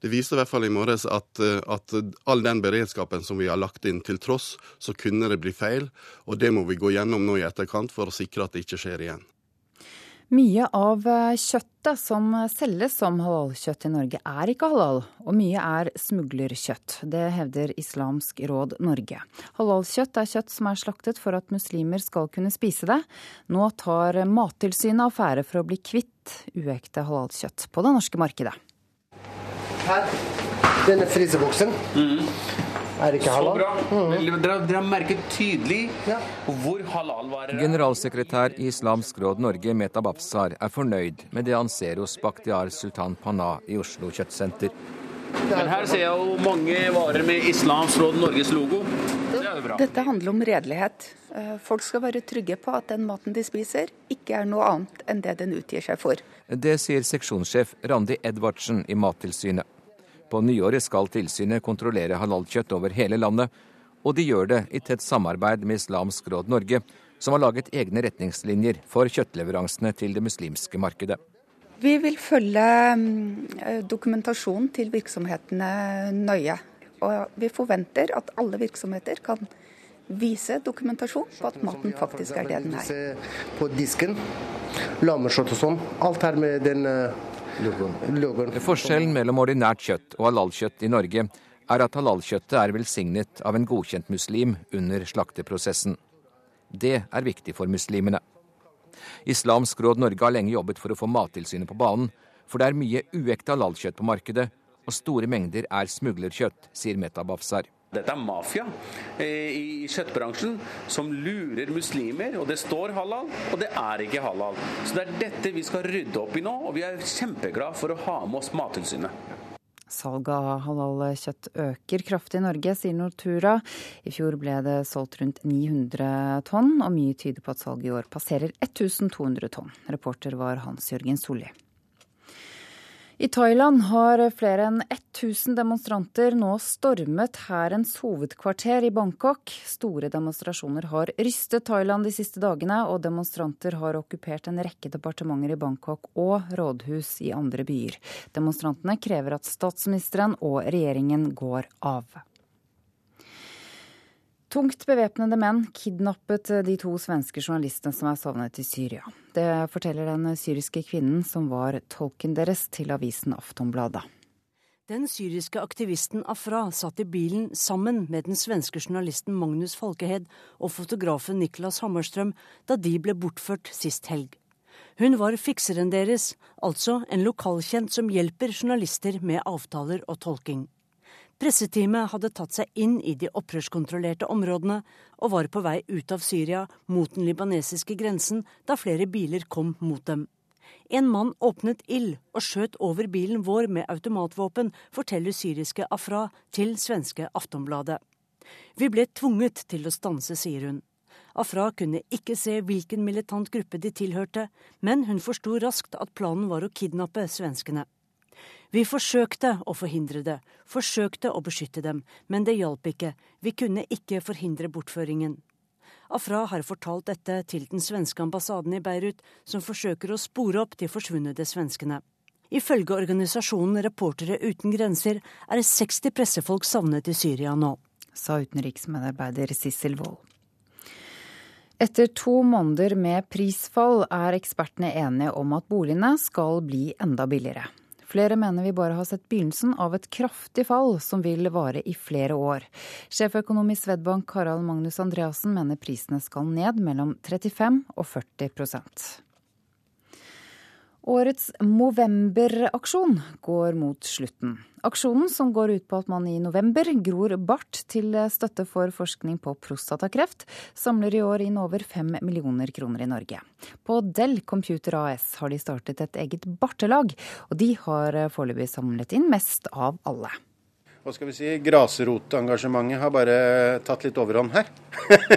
Det viste i hvert fall i morges at, at, all den beredskapen som vi har lagt inn til tross, så kunne det bli feil. Og det må vi gå gjennom nå i etterkant for å sikre at det ikke skjer igjen. Mye av eh, kjøttet som selges som halalkjøtt i Norge er ikke halal, og mye er smuglerkjøtt. Det hevder Islamsk råd Norge. Halalkjøtt er kjøtt som er slaktet for at muslimer skal kunne spise det. Nå tar Mattilsynet affære for å bli kvitt uekte halalkjøtt på det norske markedet. Her, denne fryseboksen. Mm. Er ikke halal? Så bra. Mm. Dere, har merket tydelig hvor halal-varer er. Generalsekretær i Islamsk Råd Norge, Meta Bafsar, er fornøyd med det han ser hos Bakhtiar Sultan Pana i Oslo kjøttsenter. Men her ser jeg jo mange varer med Islamsk Råd Norges logo. Det Dette handler om redelighet. Eh, folk skal være trygge på at den maten de spiser, ikke er noe annet enn det den utgir seg for. Det sier seksjonssjef Randi Edvardsen i Mattilsynet. På nyåret skal tilsynet kontrollere halalkjøtt over hele landet, Og de gjør det i tett samarbeid med Islamsk Råd Norge, som har laget egne retningslinjer for kjøttleveransene til det muslimske markedet. Vi vil følge mm, dokumentasjonen til virksomhetene nøye. Og vi forventer at alle virksomheter kan vise dokumentasjon på at maten faktisk er det den er. På disken, lammekjøtt og sånn. Alt her med den logoen. Forskjellen mellom ordinært kjøtt og halalkjøtt i Norge er at halalkjøttet er velsignet av en godkjent muslim under slakteprosessen. Det er viktig for muslimene. Islamsk Råd Norge har lenge jobbet for å få Mattilsynet på banen, for det er mye uekte halalkjøtt på markedet, og store mengder er smuglerkjøtt, sier Meta Bafsar. Dette er mafia i kjøttbransjen som lurer muslimer. og Det står halal, og det er ikke halal. Så Det er dette vi skal rydde opp i nå, og vi er kjempeglade for å ha med oss Mattilsynet. Salget av halalkjøtt øker kraftig i Norge, sier Nortura. I fjor ble det solgt rundt 900 tonn, og mye tyder på at salget i år passerer 1200 tonn. Reporter var Hans Jørgen Solli. I Thailand har flere enn 1000 demonstranter nå stormet hærens hovedkvarter i Bangkok. Store demonstrasjoner har rystet Thailand de siste dagene, og demonstranter har okkupert en rekke departementer i Bangkok og rådhus i andre byer. Demonstrantene krever at statsministeren og regjeringen går av. Tungt bevæpnede menn kidnappet de to svenske journalistene som er savnet i Syria. Det forteller den syriske kvinnen som var tolken deres til avisen Aftonbladet. Den syriske aktivisten Afra satt i bilen sammen med den svenske journalisten Magnus Falkehed og fotografen Niklas Hammerstrøm da de ble bortført sist helg. Hun var fikseren deres, altså en lokalkjent som hjelper journalister med avtaler og tolking. Presseteamet hadde tatt seg inn i de opprørskontrollerte områdene og var på vei ut av Syria mot den libanesiske grensen da flere biler kom mot dem. En mann åpnet ild og skjøt over bilen vår med automatvåpen, forteller syriske Afra til svenske Aftonbladet. Vi ble tvunget til å stanse, sier hun. Afra kunne ikke se hvilken militant gruppe de tilhørte, men hun forsto raskt at planen var å kidnappe svenskene. Vi forsøkte å forhindre det, forsøkte å beskytte dem, men det hjalp ikke, vi kunne ikke forhindre bortføringen. Afra har fortalt dette til den svenske ambassaden i Beirut, som forsøker å spore opp de forsvunne svenskene. Ifølge organisasjonen Reportere uten grenser er 60 pressefolk savnet i Syria nå. Sa utenriksmedarbeider Sissel Wold. Etter to måneder med prisfall er ekspertene enige om at boligene skal bli enda billigere. Flere mener vi bare har sett begynnelsen av et kraftig fall som vil vare i flere år. Sjeføkonom i Svedbank Harald Magnus Andreassen mener prisene skal ned mellom 35 og 40 Årets Movember-aksjon går mot slutten. Aksjonen, som går ut på at man i november gror bart til støtte for forskning på prostatakreft, samler i år inn over fem millioner kroner i Norge. På Dell Computer AS har de startet et eget bartelag, og de har foreløpig samlet inn mest av alle hva skal vi si, grasrotengasjementet har bare tatt litt overhånd her.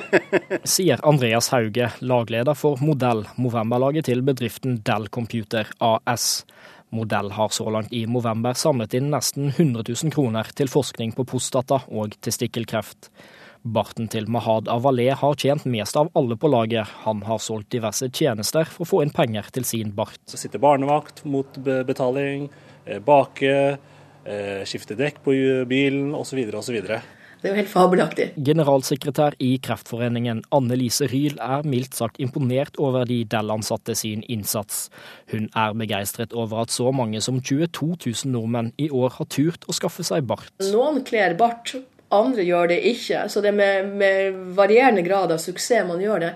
Sier Andreas Hauge, lagleder for Modell, Movember-laget til bedriften Dell Computer AS. Modell har så langt i november samlet inn nesten 100 000 kroner til forskning på prostata og testikkelkreft. Barten til Mahad Avalé har tjent mest av alle på laget. Han har solgt diverse tjenester for å få inn penger til sin bart. Så sitter barnevakt mot betaling, eh, bake skifte dekk på bilen osv. osv. Det er jo helt fabelaktig. Generalsekretær i Kreftforeningen Anne Lise Ryhl er mildt sagt imponert over de Dell-ansatte sin innsats. Hun er begeistret over at så mange som 22 000 nordmenn i år har turt å skaffe seg bart. Noen kler bart, andre gjør det ikke. Så det er med, med varierende grad av suksess man gjør det.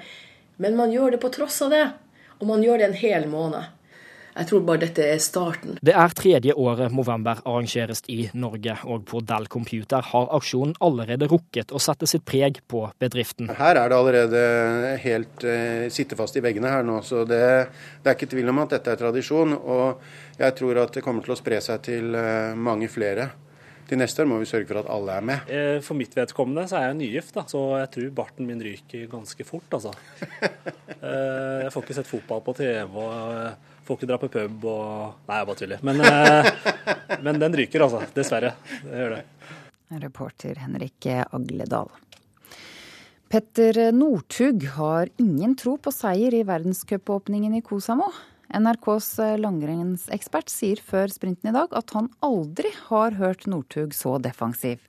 Men man gjør det på tross av det. Og man gjør det en hel måned. Jeg tror bare dette er starten. Det er tredje året Movember arrangeres i Norge, og på Dell Computer har aksjonen allerede rukket å sette sitt preg på bedriften. Her er det allerede helt eh, sittefast i veggene her nå, så det, det, er ikke tvil om at dette er tradisjon. Og jeg tror at det kommer til å spre seg til eh, mange flere. Til neste år må vi sørge for at alle er med. Eh, for mitt vedkommende så er jeg nygift, da, så jeg tror barten min ryker ganske fort, altså. Eh, jeg får ikke sett fotball på TV. og Får ikke dra på pub og Nei, jeg bare tuller. Men, eh, men den ryker, altså. Dessverre. Det gjør det. Reporter Henrik Agledal. Petter Northug har ingen tro på seier i verdenscupåpningen i Kosamo. NRKs langrennsekspert sier før sprinten i dag at han aldri har hørt Northug så defensiv.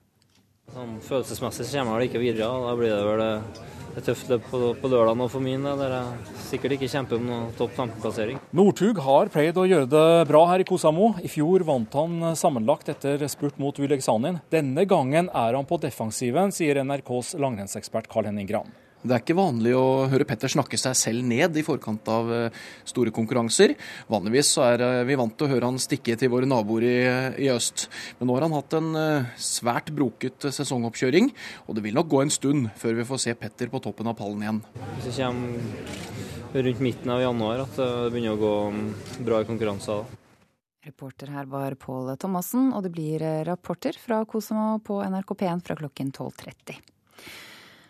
Sånn, følelsesmessig så kommer jeg vel ikke videre. Da blir det vel eh, et tøft løp på, på lørdag nå for min, der jeg sikkert ikke kjemper om noen topp 15-plassering. Northug har pleid å gjøre det bra her i Kosamo. I fjor vant han sammenlagt etter spurt mot Uleksanin. Denne gangen er han på defensiven, sier NRKs langrennsekspert Carl Henning Gran. Det er ikke vanlig å høre Petter snakke seg selv ned i forkant av eh, store konkurranser. Vanligvis er eh, vi vant til å høre han stikke til våre naboer i, i, øst. Men nå har han hatt en eh, svært broket sesongoppkjøring, og det vil nok gå en stund før vi får se Petter på toppen av pallen igjen. Hvis det kommer rundt midten av januar at det begynner å gå mm, bra i konkurranser. Reporter her var Pål Thomassen, og det blir rapporter fra Kosmo på NRK P1 fra klokken 12.30.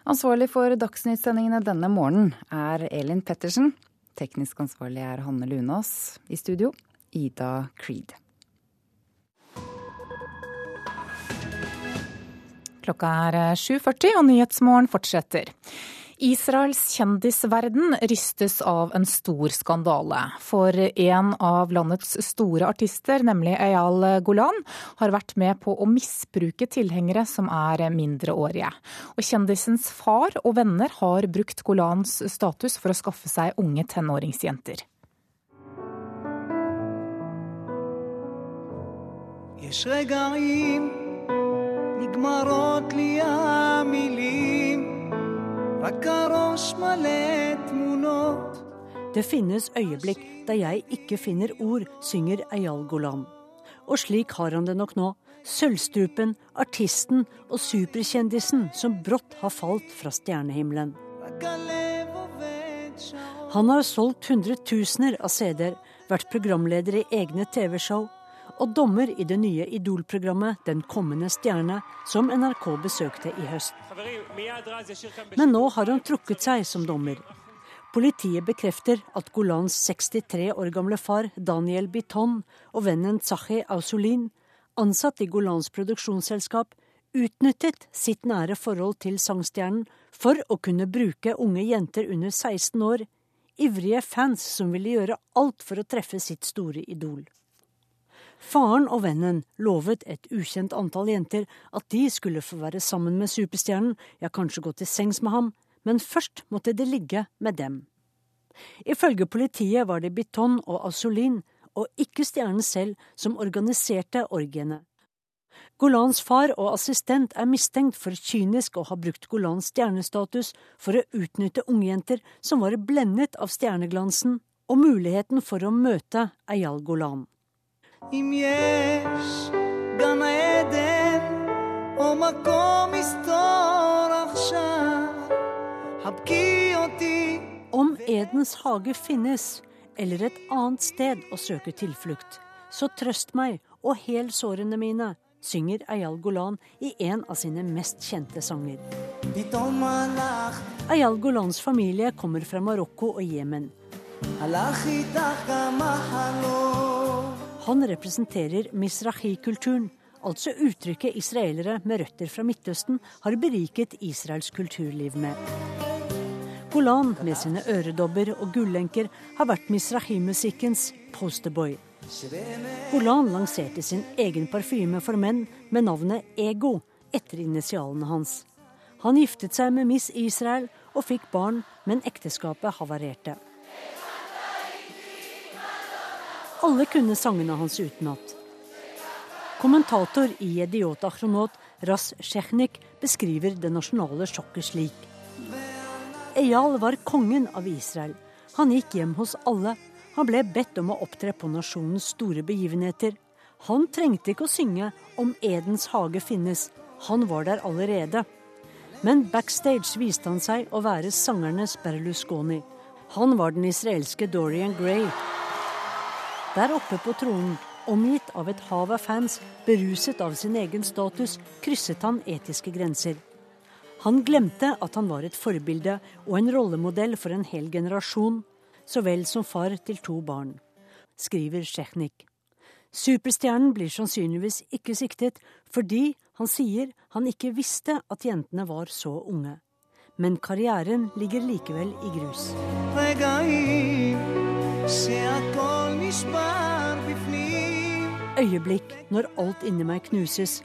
Ansvarlig for dagsnyttsendingene denne morgenen er Elin Pettersen. Teknisk ansvarlig er Hanne Lunås. I studio Ida Creed. Klokka er 7.40 og Nyhetsmorgen fortsetter. Israels kjendisverden rystes av en stor skandale. For en av landets store artister, nemlig Eyal Golan, har vært med på å misbruke tilhengere som er mindreårige. Og kjendisens far og venner har brukt Golans status for å skaffe seg unge tenåringsjenter. יש רגעים נגמרות לי המילים det finnes øyeblikk da jeg ikke finner ord, synger Eyal Golan. Og slik har han det nok nå. Sølvstrupen, artisten og superkjendisen som brått har falt fra stjernehimmelen. Han har solgt hundretusener av CD-er, vært programleder i egne TV-show og dommer i det nye Idol-programmet Den kommende stjerne, som NRK besøkte i høst. Men nå har han trukket seg som dommer. Politiet bekrefter at Golans 63 år gamle far Daniel Biton og vennen Tsahi Ausulin, ansatt i Golans produksjonsselskap, utnyttet sitt nære forhold til sangstjernen for å kunne bruke unge jenter under 16 år, ivrige fans som ville gjøre alt for å treffe sitt store idol. Faren og vennen lovet et ukjent antall jenter at de skulle få være sammen med superstjernen, ja, kanskje gå til sengs med ham, men først måtte de ligge med dem. Ifølge politiet var det Biton og Asolin, og ikke stjernen selv, som organiserte orgiene. Golans far og assistent er mistenkt for kynisk å ha brukt Golans stjernestatus for å utnytte ungjenter som var blendet av stjerneglansen og muligheten for å møte Eyal Golan. אם יש גן עדן או מקום מסתור עכשיו, חבקי אותי. Om Edens hage finnes, eller et annet sted å søke tilflukt, så trøst meg og hel sårene mine, synger Eyal Golan i en av sine mest kjente sanger. Eyal Golans familie kommer fra Marokko og Jemen. Han representerer misrahi-kulturen, altså uttrykket israelere med røtter fra Midtøsten har beriket Israels kulturliv med. Golan med sine øredobber og gullenker har vært misrahi-musikkens posterboy. Golan lanserte sin egen parfyme for menn med navnet Ego etter initialene hans. Han giftet seg med Miss Israel og fikk barn, men ekteskapet havarerte. Alle kunne sangene hans utenat. Kommentator i Ediot Achronot, Ras Shechnik, beskriver det nasjonale sjokket slik. Eyal var kongen av Israel. Han gikk hjem hos alle. Han ble bedt om å opptre på nasjonens store begivenheter. Han trengte ikke å synge 'Om Edens hage finnes'. Han var der allerede. Men backstage viste han seg å være sangernes Berlusconi. Han var den israelske Dorian Gray. Der oppe på tronen, omgitt av et hav av fans, beruset av sin egen status, krysset han etiske grenser. Han glemte at han var et forbilde og en rollemodell for en hel generasjon, så vel som far til to barn, skriver Sjechnik. Superstjernen blir sannsynligvis ikke siktet fordi han sier han ikke visste at jentene var så unge. men karrieren ligger likevel i grus. Øyeblikk når alt inni meg knuses.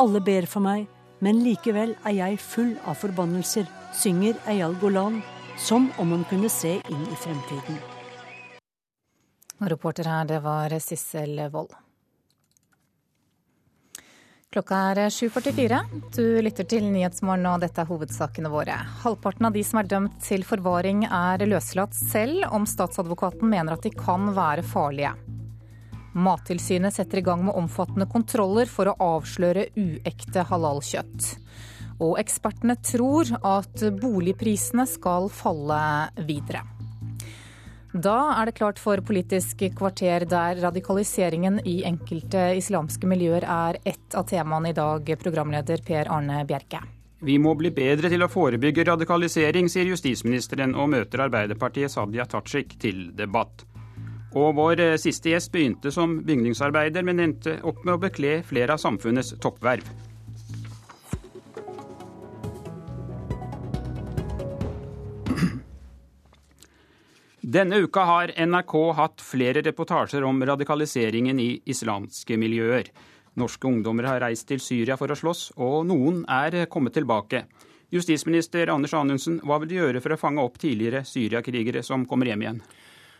Alle ber for meg, men likevel er jeg full av forbannelser, synger Eyal Golan, som om han kunne se inn i fremtiden. Reporter her, det var Sissel Wold. Klokka er 7.44. Du lytter til Nyhetsmorgen, og dette er hovedsakene våre. Halvparten av de som er dømt til forvaring er løslatt selv om statsadvokaten mener at de kan være farlige. Mattilsynet setter i gang med omfattende kontroller for å avsløre uekte halalkjøtt. Og ekspertene tror at boligprisene skal falle videre. Da er det klart for Politisk kvarter, der radikaliseringen i enkelte islamske miljøer er ett av temaene i dag, programleder Per Arne Bjerke. Vi må bli bedre til å forebygge radikalisering, sier justisministeren, og møter Arbeiderpartiets Hadia Tajik til debatt. Og vår siste gjest begynte som bygningsarbeider, men endte opp med å bekle flere av samfunnets toppverv. Denne uka har NRK hatt flere reportasjer om radikaliseringen i islamske miljøer. Norske ungdommer har reist til Syria for å slåss, og noen er kommet tilbake. Justisminister Anders Anundsen, hva vil du gjøre for å fange opp tidligere Syriakrigere som kommer hjem igjen?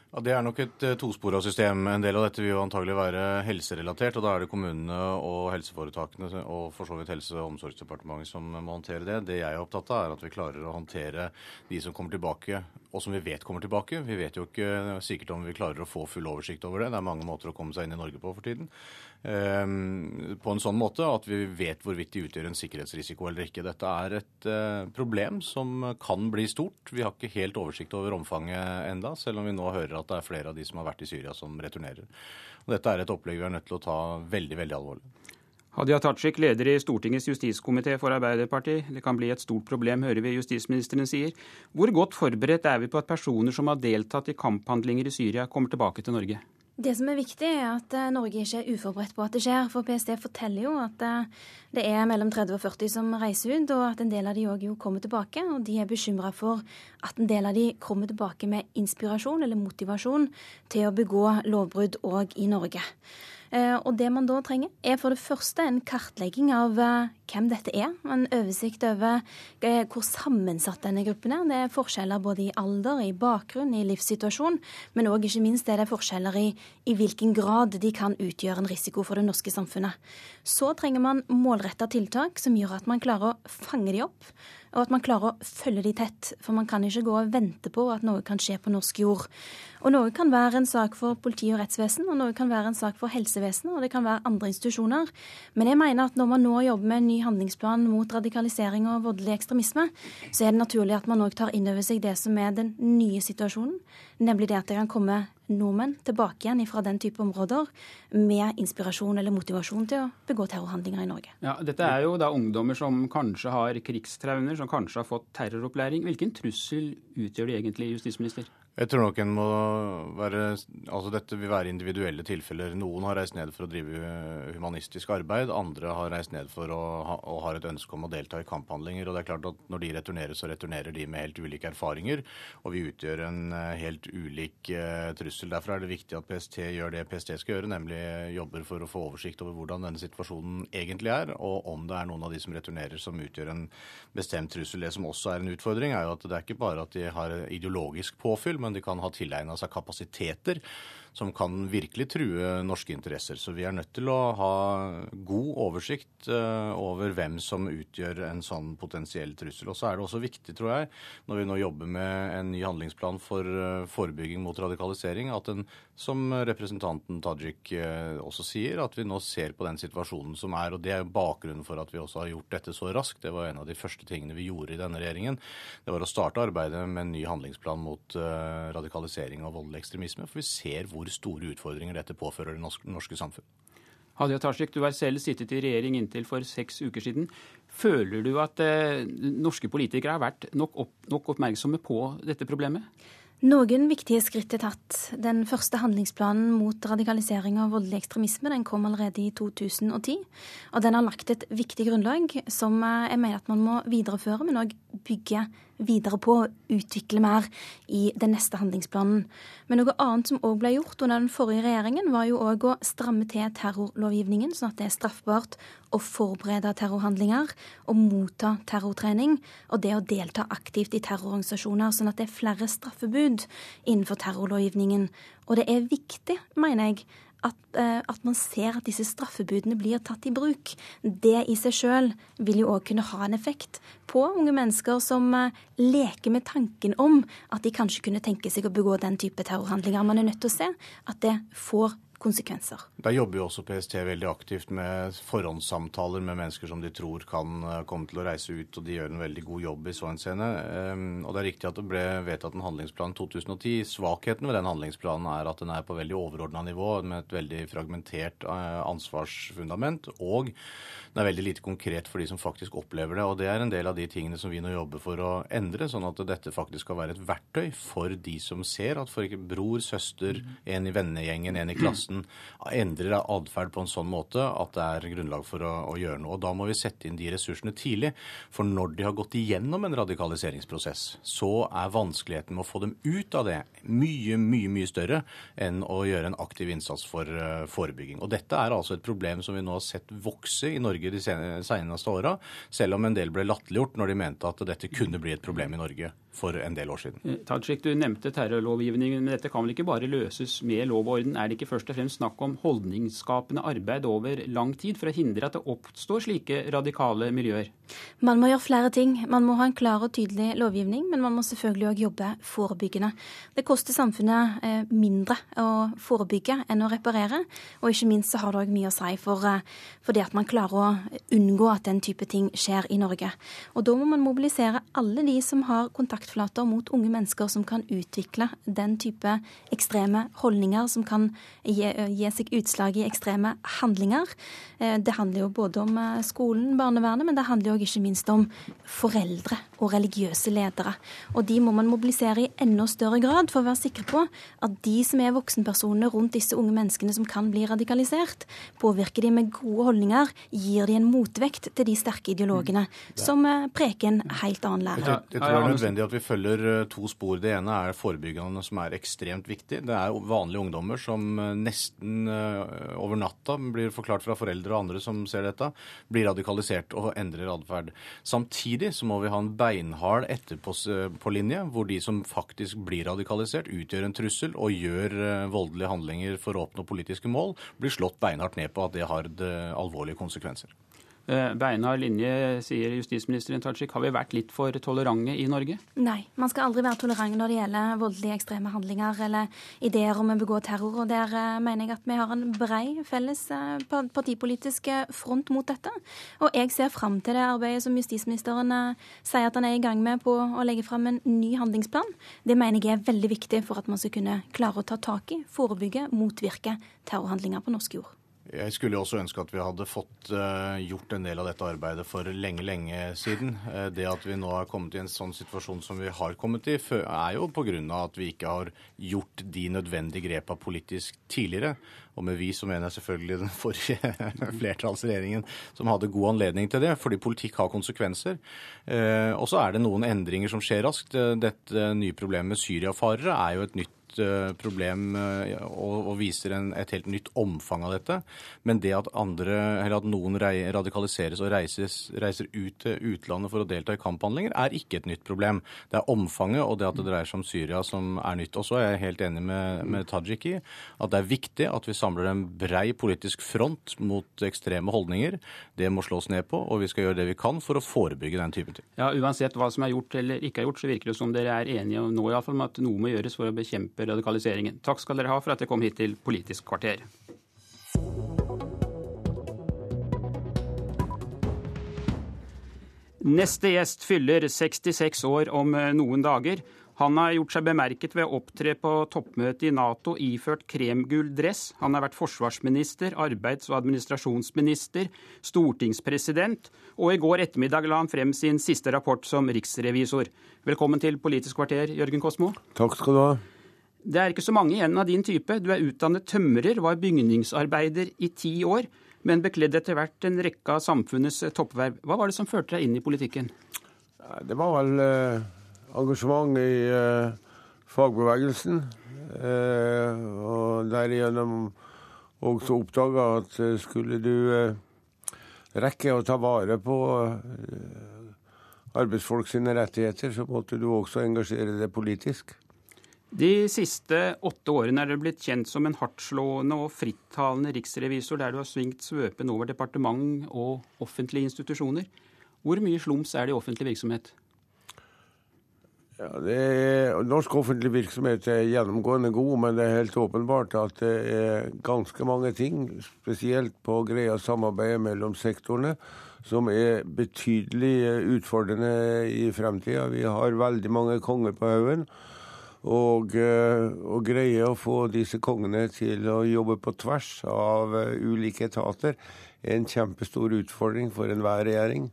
Ja, Det er nok et uh, tospora system. En del av dette vil jo antagelig være helserelatert. og Da er det kommunene og helseforetakene og for så vidt Helse- og omsorgsdepartementet som må håndtere det. Det jeg er opptatt av, er at vi klarer å håndtere de som kommer tilbake, og som vi vet kommer tilbake. Vi vet jo ikke sikkert om vi klarer å få full oversikt over det. Det er mange måter å komme seg inn i Norge på for tiden. Ehm, på en sånn måte at vi vet hvorvidt de utgjør en sikkerhetsrisiko eller ikke. Dette er et eh, problem som kan bli stort. Vi har ikke helt oversikt over omfanget enda, selv om vi nå hører at det er flere av de som har vært i Syria som returnerer. Og dette er et opplegg vi er nødt til å ta veldig, veldig alvorlig. Hadia Tajik, leder i Stortingets justiskomité for Arbeiderpartiet. Det kan bli et stort problem, hører vi justisministeren sier. Hvor godt forberedt er vi på at personer som har deltatt i kamphandlinger i Syria, kommer tilbake til Norge? Det som er viktig, er at eh, Norge ikke er uforberedt på at det skjer. For PST forteller jo at eh, det er mellom 30 og 40 som reiser ut, og at en del av de òg kommer tilbake. Og de er bekymra for at en del av de kommer tilbake med inspirasjon eller motivasjon til å begå lovbrudd òg i Norge. Eh, og det man da trenger, er for det første en kartlegging av eh, hvem dette er. En oversikt over eh, hvor sammensatt denne gruppen er. Det er forskjeller både i alder, i bakgrunn, i livssituasjon, men òg ikke minst er det forskjeller i, i hvilken grad de kan utgjøre en risiko for det norske samfunnet. Så trenger man målretta tiltak som gjør at man klarer å fange de opp og at man klarer å følge de tett. For man kan ikke gå og vente på at noe kan skje på norsk jord. Og noe kan være en sak for politi og rettsvesen, og noe kan være en sak for helsevesenet, og det kan være andre institusjoner. Men jeg mener at når man nå jobber med en ny handlingsplan mot radikalisering og voldelig ekstremisme, så er det naturlig at man òg tar inn over seg det som er den nye situasjonen, nemlig det at det kan komme nordmenn tilbake igjen fra den type områder med inspirasjon eller motivasjon til å begå terrorhandlinger i Norge. Ja, dette er jo da ungdommer som kanskje har krigstraumer, som kanskje har fått terroropplæring. Hvilken trussel utgjør de egentlig, justisminister? Jeg tror nok en må være Altså dette vil være individuelle tilfeller. Noen har reist ned for å drive humanistisk arbeid. Andre har reist ned for å ha, og har et ønske om å delta i kamphandlinger. Og det er klart at når de returnerer, så returnerer de med helt ulike erfaringer. Og vi utgjør en eh, helt ulik uh, trussel. Derfor er det viktig at PST gjør det PST skal gjøre, nemlig jobber for å få oversikt over hvordan denne situasjonen egentlig er, og om det er noen av de som returnerer som utgjør en bestemt trussel. Det som også er en utfordring, er jo at det er ikke bare at de har ideologisk påfyll, men de kan ha tilegna seg kapasiteter som kan virkelig true norske interesser. Så vi er nødt til å ha god oversikt eh, over hvem som utgjør en sånn potensiell trussel. Og så er det også viktig, tror jeg, når vi nå jobber med en ny handlingsplan for eh, forebygging mot radikalisering, at en, som representanten Tajik eh, også sier, at vi nå ser på den situasjonen som er. Og det er bakgrunnen for at vi også har gjort dette så raskt. Det var en av de første tingene vi gjorde i denne regjeringen. Det var å starte arbeidet med en ny handlingsplan mot radikalisering og voldelig ekstremisme. For vi ser hvor hvor store utfordringer dette påfører det norske samfunn. Hadia Tajik, du har selv sittet i regjering inntil for seks uker siden. Føler du at eh, norske politikere har vært nok, opp, nok oppmerksomme på dette problemet? Noen viktige skritt er tatt. Den første handlingsplanen mot radikalisering og voldelig ekstremisme den kom allerede i 2010. Og den har lagt et viktig grunnlag som eh, jeg mener at man må videreføre, men òg bygge videre på og utvikle mer i den neste handlingsplanen. Men noe annet som òg ble gjort under den forrige regjeringen, var jo òg å stramme til terrorlovgivningen, sånn at det er straffbart å forberede terrorhandlinger, å motta terrortrening og det å delta aktivt i terrororganisasjoner, sånn at det er flere straffebud innenfor terrorlovgivningen. Og det er viktig, mener jeg, at, eh, at, man ser at disse straffebudene blir tatt i bruk. Det i seg sjøl vil jo òg kunne ha en effekt på unge mennesker som eh, leker med tanken om at de kanskje kunne tenke seg å begå den type terrorhandlinger. Man er nødt til å se at det får konsekvenser. Der jobber jo også PST veldig aktivt med forhåndssamtaler med mennesker som de tror kan eh, komme til å reise ut, og de gjør en veldig god jobb i så henseende. Ehm, og det er riktig at det ble vedtatt en handlingsplan 2010. Svakheten ved den handlingsplanen er at den er på veldig overordna nivå, med et veldig fragmentert eh, ansvarsfundament. og det er veldig lite konkret for de som faktisk opplever det. Og det er en del av de tingene som vi nå jobber for å endre, sånn at dette faktisk skal være et verktøy for de som ser at for ikke bror, søster, en i vennegjengen, en i klassen endrer atferd på en sånn måte at det er grunnlag for å, å, gjøre noe. Og Da må vi sette inn de ressursene tidlig. For når de har gått igjennom en radikaliseringsprosess, så er vanskeligheten med å få dem ut av det mye, mye mye større enn å gjøre en aktiv innsats for uh, forebygging. Og Dette er altså et problem som vi nå har sett vokse i Norge de seneste åra, selv om en del ble latterliggjort når de mente at dette kunne bli et problem i Norge for en del år siden. Eh, Tajik, du nevnte terrorlovgivningen, men dette kan vel ikke bare løses med lov og orden? Er det ikke først og fremst snakk om holdningsskapende arbeid over lang tid for å hindre at det oppstår slike radikale miljøer? Man må gjøre flere ting. Man må ha en klar og tydelig lovgivning, men man må selvfølgelig òg jobbe forebyggende. Det koster samfunnet eh, mindre å forebygge enn å reparere, og ikke minst så har det òg mye å si for, eh, for det at man klarer å unngå at den type ting skjer i Norge. Og da må man mobilisere alle de som har kontakt kontaktflater mot unge mennesker som kan utvikle den type ekstreme holdninger, som kan gi, gi seg utslag i ekstreme handlinger. Eh, det handler jo både om eh, skolen, barnevernet, men det handler jo ikke minst om foreldre og religiøse ledere. Og de må man mobilisere i enda større grad for å være sikre på at de som er voksenpersonene rundt disse unge menneskene som kan bli radikalisert, påvirker de med gode holdninger, gir de en motvekt til de sterke ideologene mm. som eh, preker en helt annen lærer. Jeg, jeg tror det er nødvendig at vi følger to spor. Det ene er forebyggende, som er ekstremt viktig. Det er vanlige ungdommer som nesten over natta blir forklart fra foreldre og andre som ser dette, blir radikalisert og endrer atferd. Samtidig så må vi ha en beinhard etterpålinje, hvor de som faktisk blir radikalisert, utgjør en trussel og gjør eh, voldelige handlinger for å oppnå politiske mål, blir slått beinhardt ned på at det har eh, alvorlige konsekvenser. Eh, beinhard linje, sier justisministeren Tajik. Har vi vært litt for tolerante i Norge? Nei, man skal aldri være tolerant når det gjelder voldelige ekstreme handlinger eller ideer om å begå terror. og Der uh, mener jeg at vi har en brei felles uh, partipolitisk front mot dette. Og jeg ser fram til det arbeidet som justisministeren sier at han er i gang med på å legge fram en ny handlingsplan. Det mener jeg er veldig viktig for at man skal kunne klare å ta tak i, forebygge, motvirke terrorhandlinger på norsk jord. Jeg skulle jo også ønske at vi hadde fått uh, gjort en del av dette arbeidet for lenge, lenge siden. Uh, det at vi nå har kommet i en sånn situasjon som vi har kommet i, er jo pga. at vi ikke har gjort de nødvendige grepa politisk tidligere. Og med vi så mener jeg selvfølgelig den forrige flertallsregjeringen som hadde god anledning til det, fordi politikk har konsekvenser. Uh, og så er det noen endringer som skjer raskt. Dette nye problemet med syriafarere er jo et nytt Eh, problem eh, og viser et helt nytt omfang av dette. Men det at, andre, at noen radikaliseres og reises, reiser ut til utlandet for å delta i kamphandlinger, er ikke et nytt problem. Det er omfanget og det at det dreier seg om Syria som er nytt. Og så er jeg helt enig med, med Tajik i at det er viktig at vi samler en brei politisk front mot ekstreme holdninger. Det må slås ned på, og vi skal gjøre det vi kan for å forebygge den typen ting. Ja, Uansett hva som er gjort eller ikke er gjort, så virker det som dere er enige nå i alle fall, om at noe må gjøres for å bekjempe radikaliseringen. Takk skal dere ha for at dere kom hit til Politisk kvarter. Neste gjest fyller 66 år om eh, noen dager. Han har gjort seg bemerket ved å opptre på toppmøtet i Nato iført kremgul dress. Han har vært forsvarsminister, arbeids- og administrasjonsminister, stortingspresident, og i går ettermiddag la han frem sin siste rapport som riksrevisor. Velkommen til Politisk kvarter, Jørgen Kosmo. Takk skal du ha. Det er ikke så mange igjen av din type. Du er utdannet tømrer, var bygningsarbeider i ti år, men bekledde etter hvert en rekke av samfunnets toppverv. Hva var det som førte deg inn i politikken? Det var vel eh, engasjement i fagbevegelsen. Og derigjennom også oppdaga at skulle du rekke å ta vare på arbeidsfolk sine rettigheter, så måtte du også engasjere deg politisk. De siste åtte årene er du blitt kjent som en hardtslående og frittalende riksrevisor der du har svingt svøpen over departement og offentlige institusjoner. Hvor mye slums er det i offentlig virksomhet? Ja, er, norsk offentlig virksomhet er gjennomgående god, men det er helt åpenbart at det er ganske mange ting, spesielt på greia samarbeidet mellom sektorene, som er betydelig utfordrende i fremtida. Vi har veldig mange konger på haugen. Og og, greie å få disse kongene til å jobbe på tvers av eh, ulike etater er en kjempestor utfordring for enhver regjering.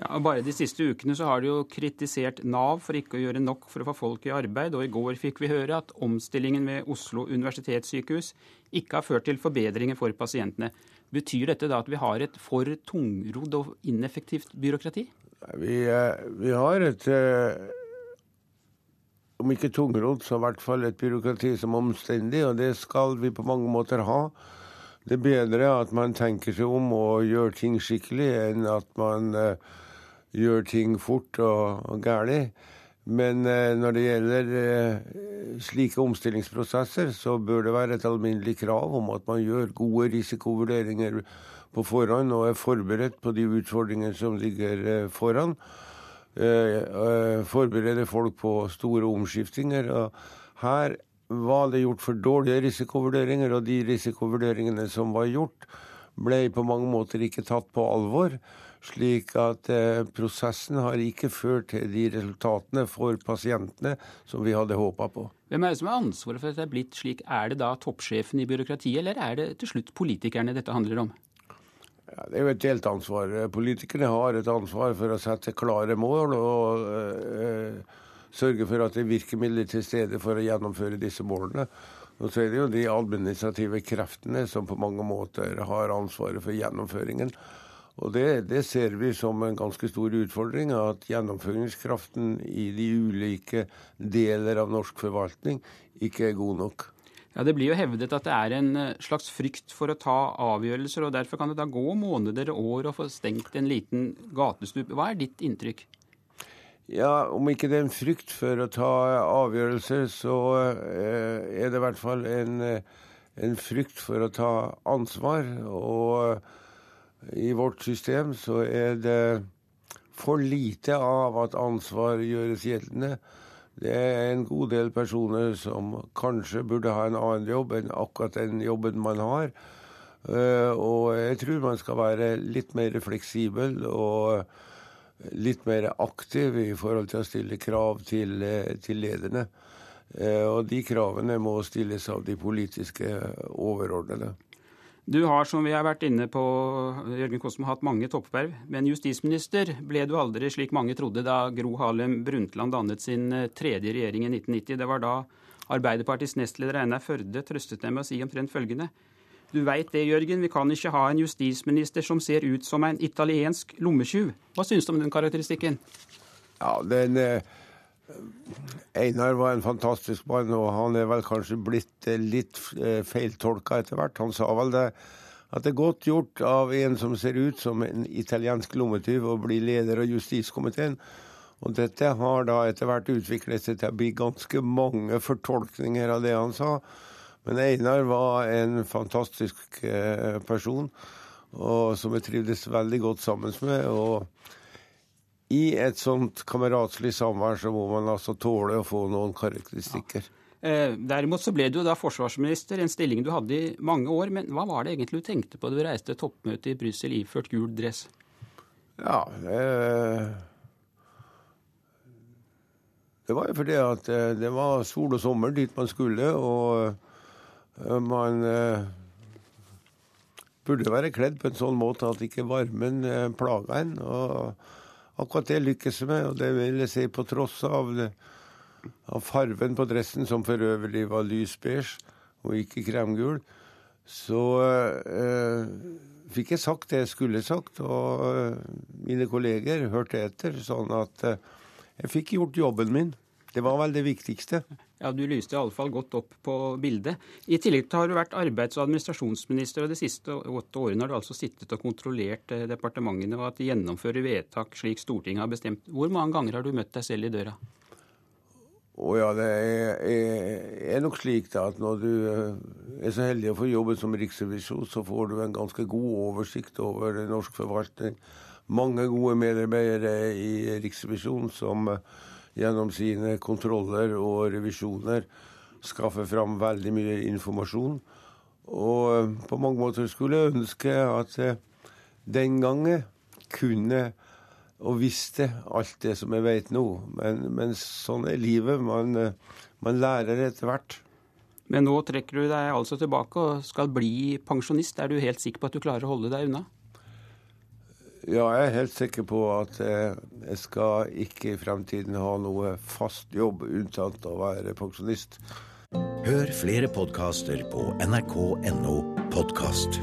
Ja, bare De siste ukene så har de jo kritisert Nav for ikke å gjøre nok for å få folk i arbeid. Og i går fikk vi høre at omstillingen ved Oslo universitetssykehus ikke har ført til forbedringer for pasientene. Betyr dette da at vi har et for tungrodd og ineffektivt byråkrati? Vi, eh, vi har et om ikke tungrodd, så i hvert fall et byråkrati som er omstendig, og det skal vi på mange måter ha. Det er bedre at man tenker seg om og gjør ting skikkelig, enn at man uh, gjør ting fort og, og gærlig. Men uh, når det gjelder uh, slike omstillingsprosesser, så bør det være et alminnelig krav om at man gjør gode risikovurderinger på forhånd og er forberedt på de utfordringene som ligger foran. Eh, eh, forberede folk på store omskiftinger. og Her var det gjort for dårlige risikovurderinger, og de risikovurderingene som var gjort, ble på mange måter ikke tatt på alvor. Slik at eh, prosessen har ikke ført til de resultatene for pasientene som vi hadde håpa på. Hvem er det som har ansvaret for at det er blitt slik? Er det da toppsjefen i byråkratiet, eller er det til slutt politikerne dette handler om? Ja, det er jo et delt ansvar. Politikerne har et ansvar for å sette klare mål og øh, sørge for at det er virkemidler til stede for å gjennomføre disse målene. Og så er det jo de administrative kreftene som på mange måter har ansvaret for gjennomføringen. Og det, det ser vi som en ganske stor utfordring, at gjennomføringskraften i de ulike deler av norsk forvaltning ikke er god nok. Ja, Det blir jo hevdet at det er en eh, slags frykt for å ta avgjørelser, og derfor kan det da gå måneder og år å få stengt en liten gatestup. Hva er ditt inntrykk? Ja, Om ikke det er en frykt for å ta avgjørelser, så eh, er det i hvert fall en, eh, en frykt for å ta ansvar. Og i vårt system så er det for lite av at ansvar gjøres gjeldende. Det er en god del personer som kanskje burde ha en annen jobb enn akkurat den jobben man har. Eh, og jeg tror man skal være litt mer fleksibel og litt mer aktiv i forhold til å stille krav til, eh, til lederne. Eh, og de kravene må stilles av de politiske overordnede. Du har, som vi har vært inne på, Jørgen Kosmo, hatt mange toppverv. Men justisminister ble du aldri, slik mange trodde, da Gro Harlem Brundtland dannet sin eh, tredje regjering i 1990. Det var da Arbeiderpartiets nestleder Einar Førde trøstet dem med å si omtrent følgende. Du veit det, Jørgen, vi kan ikke ha en justisminister som ser ut som en italiensk lommetyv. Hva syns du om den karakteristikken? Ja, den... Eh Einar var en fantastisk mann, og han er vel kanskje blitt eh, litt eh, feiltolka etter hvert. Han sa vel det at det er godt gjort av en som ser ut som en italiensk lommetyv, å bli leder av justiskomiteen. Og dette har da etter hvert utviklet seg til å bli ganske mange fortolkninger av det han sa. Men Einar var en fantastisk eh, person og som jeg trivdes veldig godt sammen med. og i et sånt kameratslig samvær så må man altså tåle å få noen karakteristikker. Ja. Eh, derimot så ble du da forsvarsminister, en stilling du hadde i mange år. Men hva var det egentlig du tenkte på da du reiste toppmøte i Brussel iført gul dress? Ja, det, det var jo fordi at eh, det var sol og sommer dit man skulle, og eh, man burde være kledd på en sånn måte at ikke varmen plaga en. og Akkurat det lykkes vi med, og det vil jeg si på tross av, av farven på dressen, som for øvrig var lys beige og ikke kremgul. Så eh, fikk jeg sagt det jeg skulle sagt, og eh, mine kolleger hørte etter, sånn at eh, Jeg fikk gjort jobben min. Det var vel det viktigste. Ja, Du lyste iallfall godt opp på bildet. I tillegg har du vært arbeids- og administrasjonsminister, og de siste åtte årene har du altså sittet og kontrollert eh, departementene og at de gjennomfører vedtak slik Stortinget har bestemt. Hvor mange ganger har du møtt deg selv i døra? Å ja, det er, er, er, nok slik da, at når du eh, er så heldig å få jobbe som riksrevisjon, så får du en ganske god oversikt over norsk forvaltning. Mange gode medarbeidere i Riksrevisjonen som uh, gjennom sine kontroller og revisjoner skaffe fram veldig mye informasjon. Og eh, på mange måter skulle jeg ønske at den gangen kunne og visste alt det som jeg vet nå. Men, men sånn er livet. Man, eh, man lærer etter hvert. Men nå trekker du deg altså tilbake og skal bli pensjonist. Er du helt sikker på at du klarer å holde deg unna? Ja, jeg er helt sikker på at jeg skal ikke i fremtiden ha noe fast jobb unntatt å være pensjonist. Hør flere podkaster på nrk.no podkast.